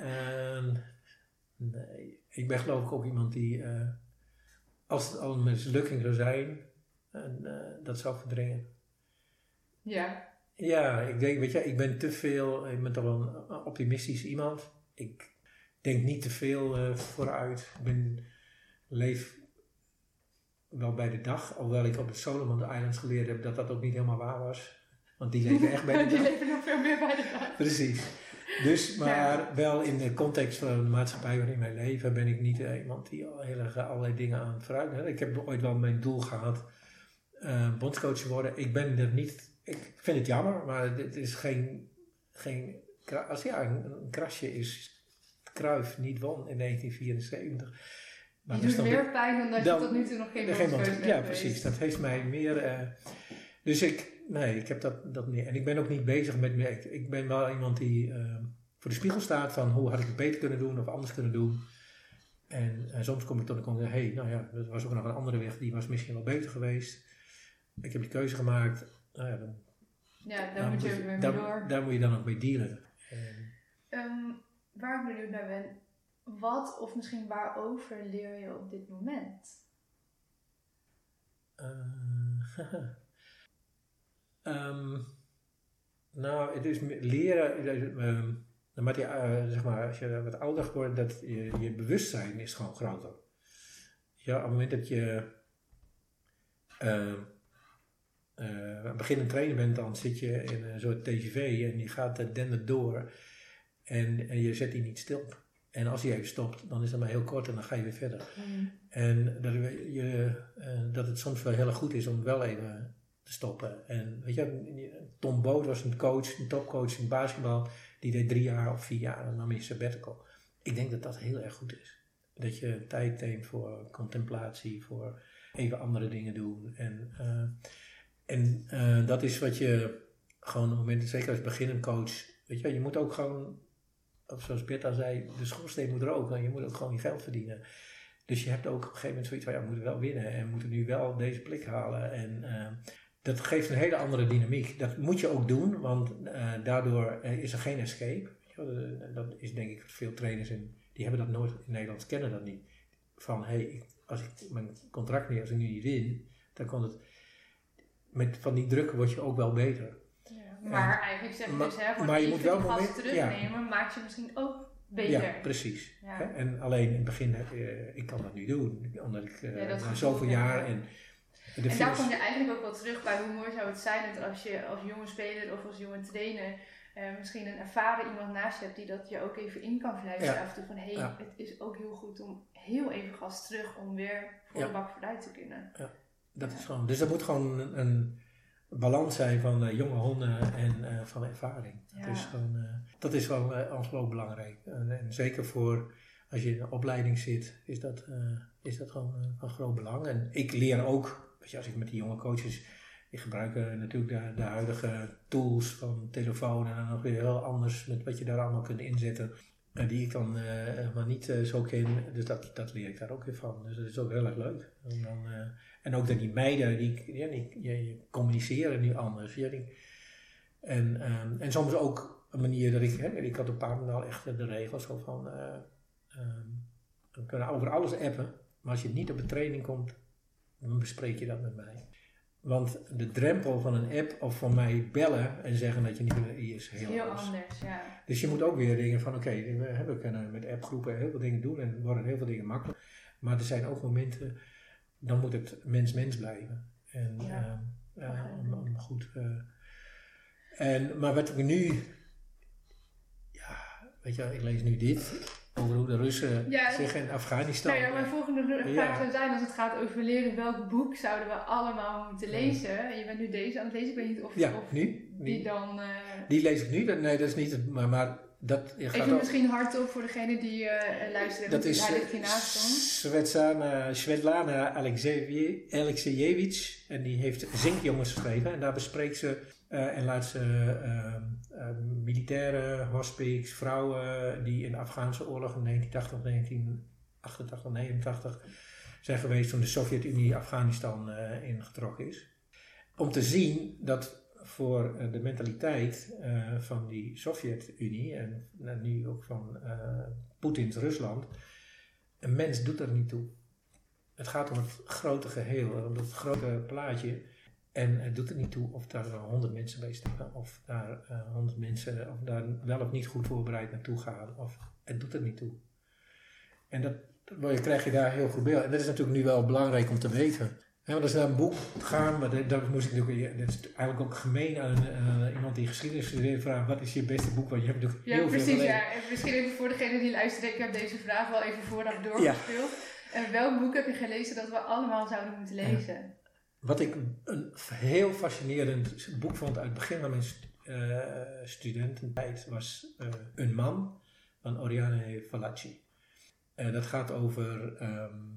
uh, nee. Ik ben geloof ik ook iemand die, uh, als het al een mislukking zou zijn, uh, dat zou verdringen. Ja. Ja, ik denk, weet je, ik ben te veel, ik ben toch wel een optimistisch iemand. Ik denk niet te veel uh, vooruit. Ik ben, leef wel bij de dag, hoewel ik op de Solomon Islands geleerd heb dat dat ook niet helemaal waar was. Want die leven echt bij de dag. die leven nog veel meer bij de dag. Precies. Dus, maar wel in de context van de maatschappij waarin wij leven, ben ik niet uh, iemand die al heel erg allerlei dingen aan het vooruit. Ik heb ooit wel mijn doel gehad uh, bondscoach te worden. Ik ben er niet ik vind het jammer, maar dit is geen, geen als ja, een, een krasje is Kruif niet won in 1974. Maar die doet meer pijn dan dat je tot nu toe nog geen, hebt Ja, precies. Dat heeft mij meer... Uh, dus ik, nee, ik heb dat, dat niet. En ik ben ook niet bezig met... Ik, ik ben wel iemand die uh, voor de spiegel staat van hoe had ik het beter kunnen doen of anders kunnen doen. En, en soms kom ik tot de conclusie, hé, hey, nou ja, er was ook nog een andere weg, die was misschien wel beter geweest. Ik heb die keuze gemaakt nou ja, dan, ja, daar moet je ook mee door. Daar moet je dan ook mee dealen. Um, waar ik benieuwd naar ben, wat of misschien waarover leer je op dit moment? Uh, um, nou, het is leren, um, naarmate je, uh, zeg maar, als je wat ouder wordt, dat je, je bewustzijn is gewoon groter. Ja, op het moment dat je uh, uh, beginnend trainer bent, dan zit je in een soort TGV en die gaat uh, dendert door en, en je zet die niet stil. En als hij even stopt, dan is dat maar heel kort en dan ga je weer verder. Mm. En dat, je, dat het soms wel heel goed is om wel even te stoppen. En weet je, Tom Boot was een coach, een topcoach in basketbal, die deed drie jaar of vier jaar en dan is sabbatical. Ik denk dat dat heel erg goed is. Dat je tijd neemt voor contemplatie, voor even andere dingen doen. En, uh, en uh, dat is wat je gewoon op momenten, zeker als beginnend coach, weet je, je moet ook gewoon, zoals Bert zei, de schoorsteen moet roken. Je moet ook gewoon je geld verdienen. Dus je hebt ook op een gegeven moment zoiets van, ja, we moeten wel winnen en we moeten nu wel deze plek halen. En uh, dat geeft een hele andere dynamiek. Dat moet je ook doen, want daardoor is er geen escape. Dat is denk ik veel trainers in die hebben dat nooit in Nederland, kennen dat niet. Van hé, hey, als ik mijn contract niet, als ik nu niet win, dan komt het. Met van die druk word je ook wel beter. Ja, maar eigenlijk zeg je dus, hè, maar je moet wel moment, terugnemen, ja. maakt je misschien ook beter. Ja, precies. Ja. En alleen in het begin, uh, ik kan dat nu doen, omdat ik uh, ja, zoveel jaar en. en daar kom je eigenlijk ook wel terug bij hoe mooi zou het zijn dat als je als jonge speler of als jonge trainer uh, misschien een ervaren iemand naast je hebt die dat je ook even in kan fluisteren af en toe van hé, hey, het is ook heel goed om heel even gas terug om weer voor de bak vooruit te kunnen. Ja, dat is gewoon, dus er moet gewoon een, een balans zijn van uh, jonge honden en uh, van ervaring. Dat is gewoon, dat is wel uh, belangrijk. En, en, zeker voor als je in een opleiding zit, is dat, is dat gewoon van groot belang. En ik leer ook, weet je, als ik met die jonge coaches die gebruiken natuurlijk de, de, huidige tools van telefoon en dan nog weer heel anders met wat je daar allemaal kunt inzetten. Uh, die ik dan uh, maar niet uh, zo ken. Dus dat, dat leer ik daar ook weer van. Dus dat is ook heel erg leuk. En, dan, en ook dat die meiden, die, ja, die, die communiceren nu anders. Ja, die, en, um, en soms ook een manier dat ik, hè, ik had een paar maal echt de regels zo van, um, we kunnen over alles appen, maar als je niet op een training komt, dan bespreek je dat met mij. Want de drempel van een app of van mij bellen en zeggen dat je niet wil, is heel, heel anders. ja. Dus je moet ook weer dingen van, oké, we, kunnen met appgroepen heel veel dingen doen en worden heel veel dingen makkelijk. Maar er zijn ook momenten, dan moet het mens-mens blijven. En, ja. Uh, om, goed. Uh, en, maar wat ik nu, ja, weet je, ik lees nu dit over hoe de Russen zich in Afghanistan. Nou ja, mijn volgende vraag zou zijn: als het gaat over leren, welk boek zouden we allemaal moeten lezen? Je bent nu deze aan het lezen, ik weet niet of, ja, of nu, die dan. Uh, die lees ik nu, nee, dat is niet het, maar, maar dat gaat Even misschien hardop voor degene die uh, luisteren. Dat is Svetlana, Svetlana Alexejevich en die heeft Zinkjongens geschreven en daar bespreekt ze uh, en laat ze uh, militairen, hospice, vrouwen die in de Afghaanse oorlog in 1980, 1988, 89 zijn geweest toen de Sovjet-Unie Afghanistan ingetrokken is. Om te zien dat voor de mentaliteit van die Sovjet-Unie en nu ook van Poetins Rusland, een mens doet er niet toe. Het gaat om het grote geheel, om het grote plaatje. En het doet er niet toe of daar honderd mensen bij staan, of daar eh, honderd mensen of daar wel of niet goed voorbereid naartoe gaan. Of, het doet er niet toe. En dat, dat krijg je daar heel goed beeld. En dat is natuurlijk nu wel belangrijk om te weten. He, want als naar een boek gaan, maar dat, moest ik natuurlijk, dat is eigenlijk ook gemeen aan iemand die geschiedenis studeert, vragen wat is je beste boek? Want je hebt natuurlijk ja, heel precies, veel Ja, en misschien even voor degene die luistert, ik heb deze vraag wel even vooraf doorgespeeld. Ja. En welk boek heb je gelezen dat we allemaal zouden moeten lezen? Wat ik een heel fascinerend boek vond uit het begin van mijn uh, studententijd was uh, Een man van Oriane Fallaci. Uh, dat gaat over um,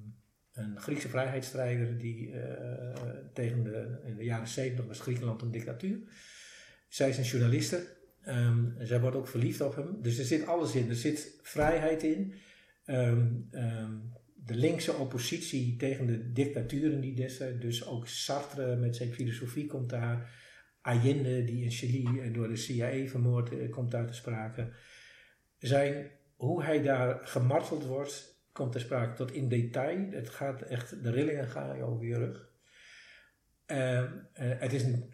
een Griekse vrijheidsstrijder die tegen de, in de jaren 70 was Griekenland een dictatuur. Zij is een journaliste. Um, zij wordt ook verliefd op hem. Dus er zit alles in. Er zit vrijheid in. Um, de linkse oppositie tegen de dictaturen die destijds, dus ook Sartre met zijn filosofie komt daar, Allende die in Chili door de CIA vermoord eh, komt daar te sprake. Zijn, hoe hij daar gemarteld wordt, komt ter sprake tot in detail. Het gaat echt, de rillingen gaan je over je rug. Uh, het is een,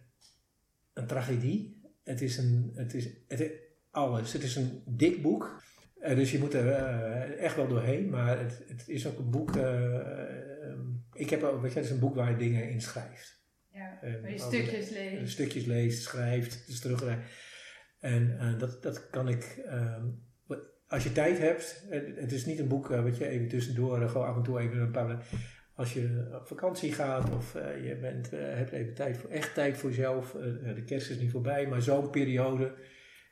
een tragedie. Het is een, het is, het is alles. Het is een dik boek. Uh, dus je moet er uh, echt wel doorheen. Maar het, het, is ook een boek. Uh, ik heb ook, weet je, het is een boek waar je dingen in schrijft. Ja, En waar je stukjes leest. Stukjes leest, schrijft, dus terug. En eh, dat, dat kan ik, ehm, als je tijd hebt, het, het is niet een boek eh, wat je even tussendoor, eh, gewoon af en toe even een paar. Als je op vakantie gaat of eh, je bent, eh, hebt even tijd voor, echt tijd voor jezelf. eh, eh, de kerst is niet voorbij, maar zo'n periode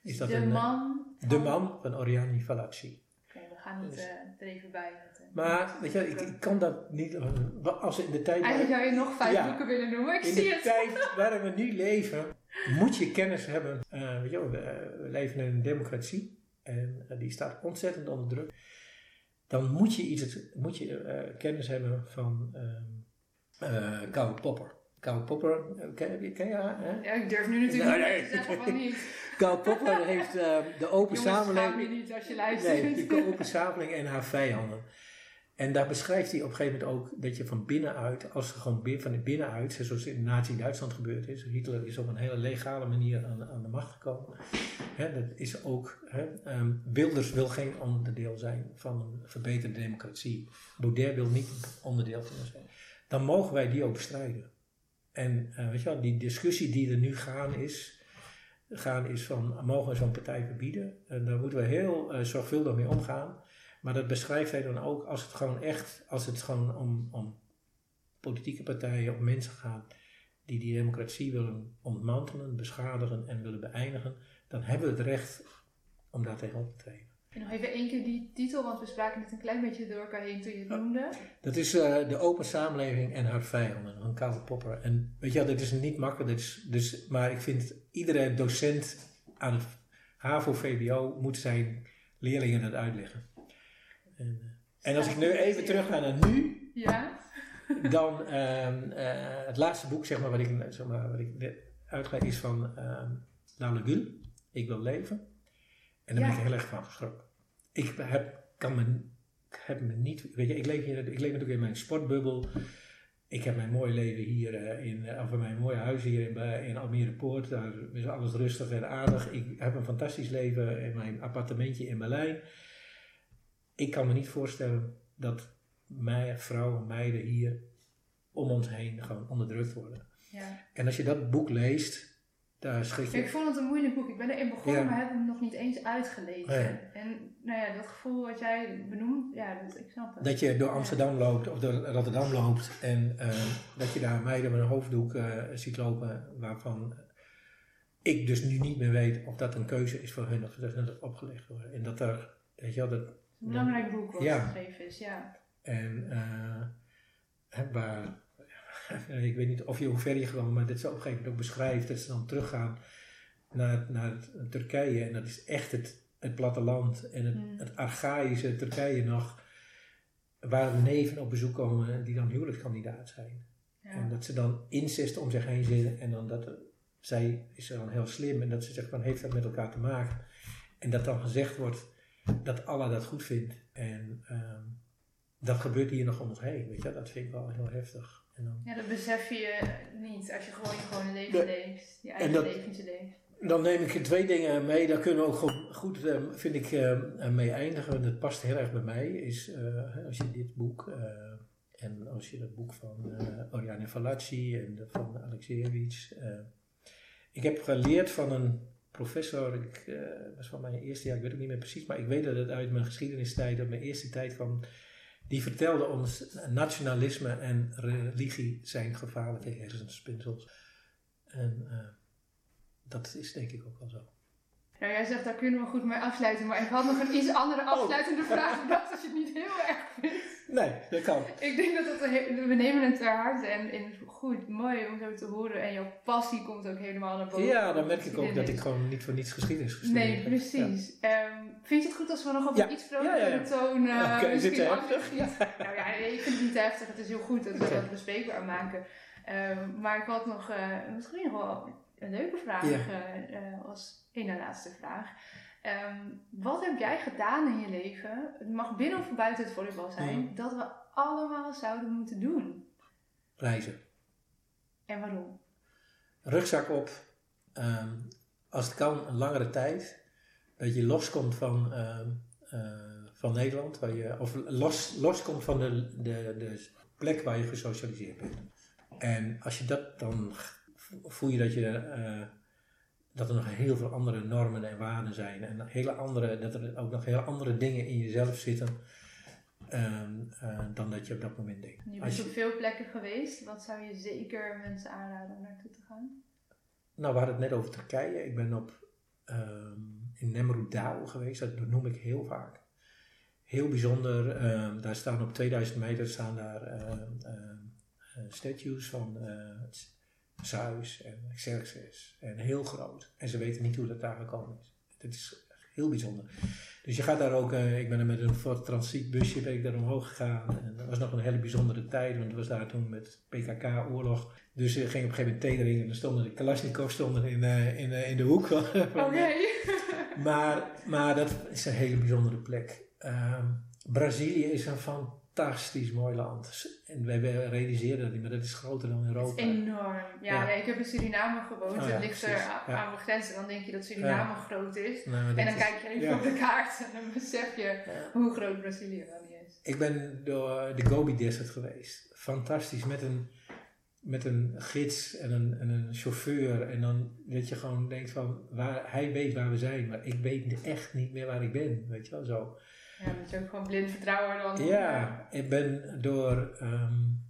is dat de een. eh, man. de van- man van Oriani Fallaci. Oké, we gaan het Dus- eh, er even bij zetten. Maar weet je, ik, ik kan dat niet. eh, als in de tijd. Eigenlijk zou je nog vijf Ja. boeken willen noemen. Ik In zie de het. tijd waarin we nu leven, moet je kennis hebben. Eh, weet je, eh, we leven in een democratie en eh, die staat ontzettend onder druk. Dan moet je, iets, moet je eh, kennis hebben van ehm eh Karl Popper. Karl Popper, ken, ken je haar? Hè? Ja, ik durf nu natuurlijk Nee, niet te zeggen van niet. Karl Popper heeft eh, de open Jongens, je samenleving. niet als je luistert. Nee, de open samenleving en haar vijanden. En daar beschrijft hij op een gegeven moment ook dat je van binnenuit, als er gewoon van binnenuit, zoals in Nazi-Duitsland gebeurd is, Hitler is op een hele legale manier aan, de macht gekomen. Dat is ook, ehm, Wilders wil geen onderdeel zijn van een verbeterde democratie. Baudet wil niet onderdeel van zijn. Dan mogen wij die ook bestrijden. En eh, weet je wel, die discussie die er nu gaan is, gaan is van, mogen we zo'n partij verbieden? En daar moeten we heel eh, zorgvuldig mee omgaan. Maar dat beschrijft hij dan ook als het gewoon echt, als het gewoon om, om politieke partijen, om mensen gaat die die democratie willen ontmantelen, beschadigen en willen beëindigen, dan hebben we het recht om daar tegen op te treden. En nog even één keer die titel, want we spraken net een klein beetje door elkaar heen toen je het noemde. Dat is eh, de open samenleving en haar vijanden, van Karl Popper. En weet je wel, dit is niet makkelijk, dit is, dus, maar ik vind iedere docent aan het HAVO-VBO moet zijn leerlingen dat uitleggen. En, eh, en als ik nu even terug ga naar nu, Ja? dan ehm, eh, het laatste boek, zeg maar, wat ik, zeg maar, wat ik uitleg, is van ehm La Legule, Ik wil leven. En daar ben ik heel erg van geschrokken. Ik heb, kan me, ik heb me niet, weet je, ik leef, hier, ik leef natuurlijk in mijn sportbubbel. Ik heb mijn mooie leven hier eh, in, of mijn mooie huis hier in, bij- in Almere Poort. Daar is alles rustig en aardig. Ik heb een fantastisch leven in mijn appartementje in Berlijn. Ik kan me niet voorstellen dat mijn vrouwen, meiden hier om ons heen gewoon onderdrukt worden. ja. En als je dat boek leest, daar schrik Ik je. vond het een moeilijk boek. Ik ben erin begonnen, Ja. maar heb hem nog niet eens uitgelezen. Ja. En nou ja, dat gevoel wat jij benoemt, ja, dat, ik snap het. Dat je door Amsterdam loopt of door Rotterdam loopt en eh, dat je daar meiden met een hoofddoek eh, ziet lopen waarvan ik dus nu niet meer weet of dat een keuze is voor hun of dat hun dat opgelegd wordt. En dat er, weet je wel, dat, een belangrijk boek wat Ja. geschreven is, ja. en eh, waar, ik weet niet of je hoe ver je gewoon, maar dit is op een gegeven moment ook beschrijft dat ze dan teruggaan naar, naar Turkije en dat is echt het, het platteland en het, Hmm. het archaïsche Turkije nog, waar neven op bezoek komen die dan huwelijkskandidaat zijn. ja. En dat ze dan incest om zich heen zitten en dan dat zij is dan heel slim en dat ze zegt van heeft dat met elkaar te maken. En dat dan gezegd wordt dat Allah dat goed vindt. En ehm, dat gebeurt hier nog om ons heen, weet je, dat vind ik wel heel heftig. En dan, Ja, dat besef je niet als je gewoon je gewone leven leeft. Je eigen dat- leventje leeft. dan neem ik twee dingen mee, daar kunnen we ook goed, goed eh, vind ik, eh, mee eindigen. Dat past heel erg bij mij, is eh, als je dit boek eh, en als je dat boek van eh Oriane Fallaci en de van Alexievich. eh ik heb geleerd van een professor, ik eh, was van mijn eerste jaar, ik weet het niet meer precies, maar ik weet dat het uit mijn geschiedenistijd, uit mijn eerste tijd kwam. Die vertelde ons nationalisme en religie zijn gevaarlijke hersenspinsels. En eh, dat is denk ik ook wel zo. Nou, jij zegt daar kunnen we goed mee afsluiten, maar ik had nog een iets andere afsluitende vraag bedacht als je het niet heel erg vindt. Nee, dat kan. Ik denk dat he- we nemen het ter harte en, en goed, mooi om zo te horen. En jouw passie komt ook helemaal naar boven. Ja, dan merk ik ook dat ik gewoon niet voor niets geschiedenis gestudeerd Nee, precies. Ehm, vind je het goed als we nog op Ja. iets vrolijkere Ja, toon eh, is misschien heftig? Nou ja, nee, ik vind het niet heftig. Het is heel goed dat we dat bespreekbaar maken. Ehm, maar ik had nog eh, misschien nog wel een leuke vraag eh, als één na laatste vraag. Ehm, wat heb jij gedaan in je leven? Het mag binnen of buiten het volleybal zijn. Mhm. Dat we allemaal zouden moeten doen. Reizen. En waarom? Rugzak op. ehm, als het kan, een langere tijd. Dat je loskomt van, ehm, eh, van Nederland. Waar je, of los, loskomt van de, de, de plek waar je gesocialiseerd bent. En als je dat dan voel je dat je eh, dat er nog heel veel andere normen en waarden zijn en hele andere, dat er ook nog heel andere dingen in jezelf zitten ehm, eh, dan dat je op dat moment denkt. Je bent op veel plekken geweest. Wat zou je zeker mensen aanraden om naartoe te gaan? Nou, we hadden het net over Turkije. Ik ben op, um, in Nemrut geweest. Dat noem ik heel vaak. Heel bijzonder. Ehm, daar staan op 2000 meter staan daar uh, statues van Zeus en Xerxes. En heel groot. En ze weten niet hoe dat daar gekomen is. Het is heel bijzonder. Dus je gaat daar ook, uh, ik ben er met een Ford transitbusje ben ik daar omhoog gegaan. En dat was nog een hele bijzondere tijd, want het was daar toen met PKK-oorlog. Dus ik ging op een gegeven moment en dan stonden de Kalashnikov stonden in, uh, in, uh, in de hoek. Oké. maar, maar dat is een hele bijzondere plek. Ehm, Brazilië is een van fantastisch mooi land. En wij realiseren dat niet, maar dat is groter dan Europa. Het is enorm. Ja, ja. ik heb in Suriname gewoond. Oh, het ligt er aan de grens. En dan denk je dat Suriname groot is. Nou, en dan kijk je even op de kaart en dan besef je hoe groot Brazilië dan niet is. Ik ben door de Gobi Desert geweest. Fantastisch. Met een, met een gids en een, en een chauffeur. En dan dat je gewoon denkt van, waar, hij weet waar we zijn. Maar ik weet echt niet meer waar ik ben. Weet je wel, zo. Ja, dat je ook gewoon blind vertrouwen dan. Ja, ik ben door um,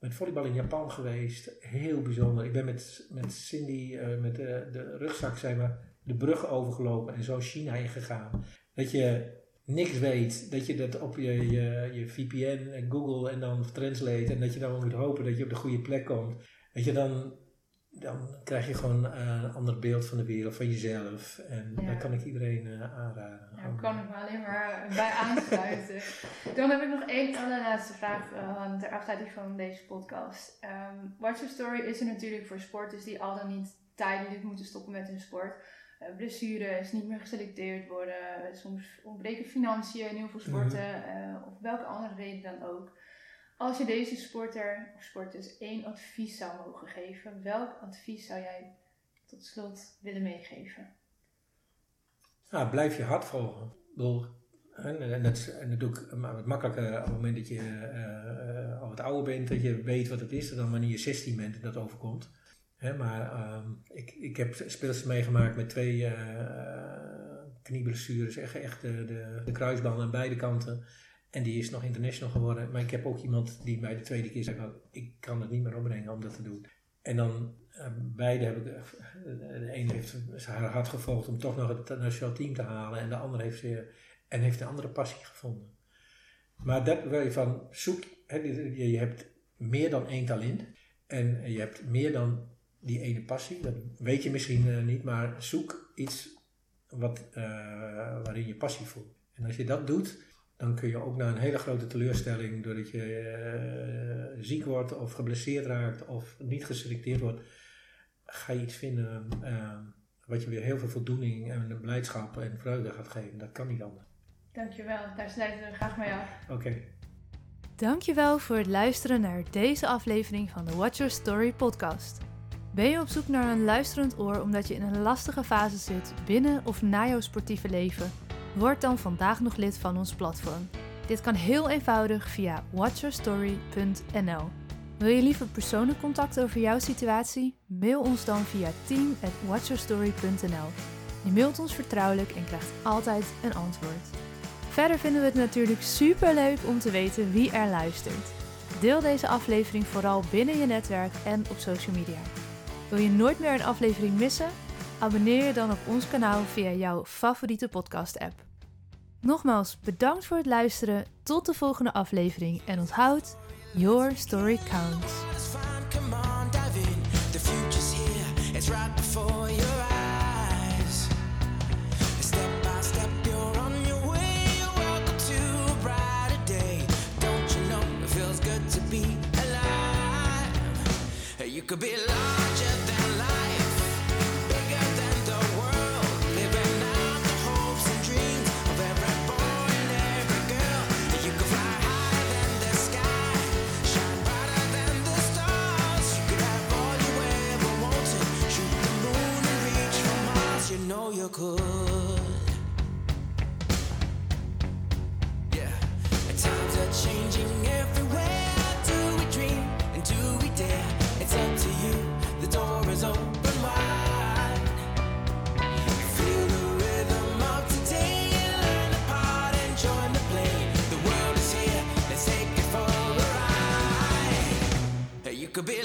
met volleybal in Japan geweest. Heel bijzonder. Ik ben met, met Cindy, uh, met de, de rugzak, zijn we de brug overgelopen en zo China ingegaan. Dat je niks weet, dat je dat op je, je, je VPN en Google en dan translate en dat je dan moet hopen dat je op de goede plek komt. Dat je dan dan krijg je gewoon uh, een ander beeld van de wereld, van jezelf. En ja. daar kan ik iedereen uh, aanraden. Ja, daar kan ik me alleen maar bij aansluiten. Dan heb ik nog één allerlaatste vraag uh, ter afsluiting van deze podcast. Um, Watch Your Story is er natuurlijk voor sporters die al dan niet tijdelijk moeten stoppen met hun sport. blessures, niet meer geselecteerd worden, soms ontbreken financiën in heel veel sporten, mhm. of welke andere reden dan ook. Als je deze sporter of sporters één advies zou mogen geven, welk advies zou jij tot slot willen meegeven? Blijf je hart volgen. En, en, dat, doe ik wat makkelijker op het moment dat je uh, al wat ouder bent, dat je weet wat het is, dan wanneer je 16 bent en dat overkomt. Hè, maar uh, ik, ik heb speelsters meegemaakt met twee uh, knieblessures, echt, echt de, de, de kruisbanden aan beide kanten. En die is nog international geworden. Maar ik heb ook iemand die mij de tweede keer zei: Ik kan het niet meer opbrengen om dat te doen. En dan uh, beide heb ik. Uh, de ene heeft haar hart gevolgd om toch nog het nationaal team te halen. En de andere heeft ze. En heeft een andere passie gevonden. Maar dat wil je van zoek. Je, hebt meer dan één talent. En je hebt meer dan die ene passie. Dat weet je misschien uh, niet. Maar zoek iets wat, waarin je passie voelt. En als je dat doet dan kun je ook na een hele grote teleurstelling, doordat je uh, ziek wordt of geblesseerd raakt of niet geselecteerd wordt, ga je iets vinden uh, wat je weer heel veel voldoening en blijdschap en vreugde gaat geven. Dat kan niet anders. Dankjewel, daar sluiten we graag mee af. Oké. Okay. Dankjewel voor het luisteren naar deze aflevering van de Watch Your Story podcast. Ben je op zoek naar een luisterend oor omdat je in een lastige fase zit binnen of na jouw sportieve leven? Word dan vandaag nog lid van ons platform. Dit kan heel eenvoudig via watchyourstory.nl. Wil je liever persoonlijk contact over jouw situatie? Mail ons dan via team@watchyourstory.nl. Je mailt ons vertrouwelijk en krijgt altijd een antwoord. Verder vinden we het natuurlijk super leuk om te weten wie er luistert. Deel deze aflevering vooral binnen je netwerk en op social media. Wil je nooit meer een aflevering missen? Abonneer je dan op ons kanaal via jouw favoriete podcast-app. Nogmaals, bedankt voor het luisteren. Tot de volgende aflevering en onthoud, your story counts. You be know you could. Yeah. Times are changing everywhere. Do we dream and do we dare? It's up to you. The door is open wide. Feel the rhythm of today. Learn the part and join the play. The world is here. Let's take it for a ride. You could be.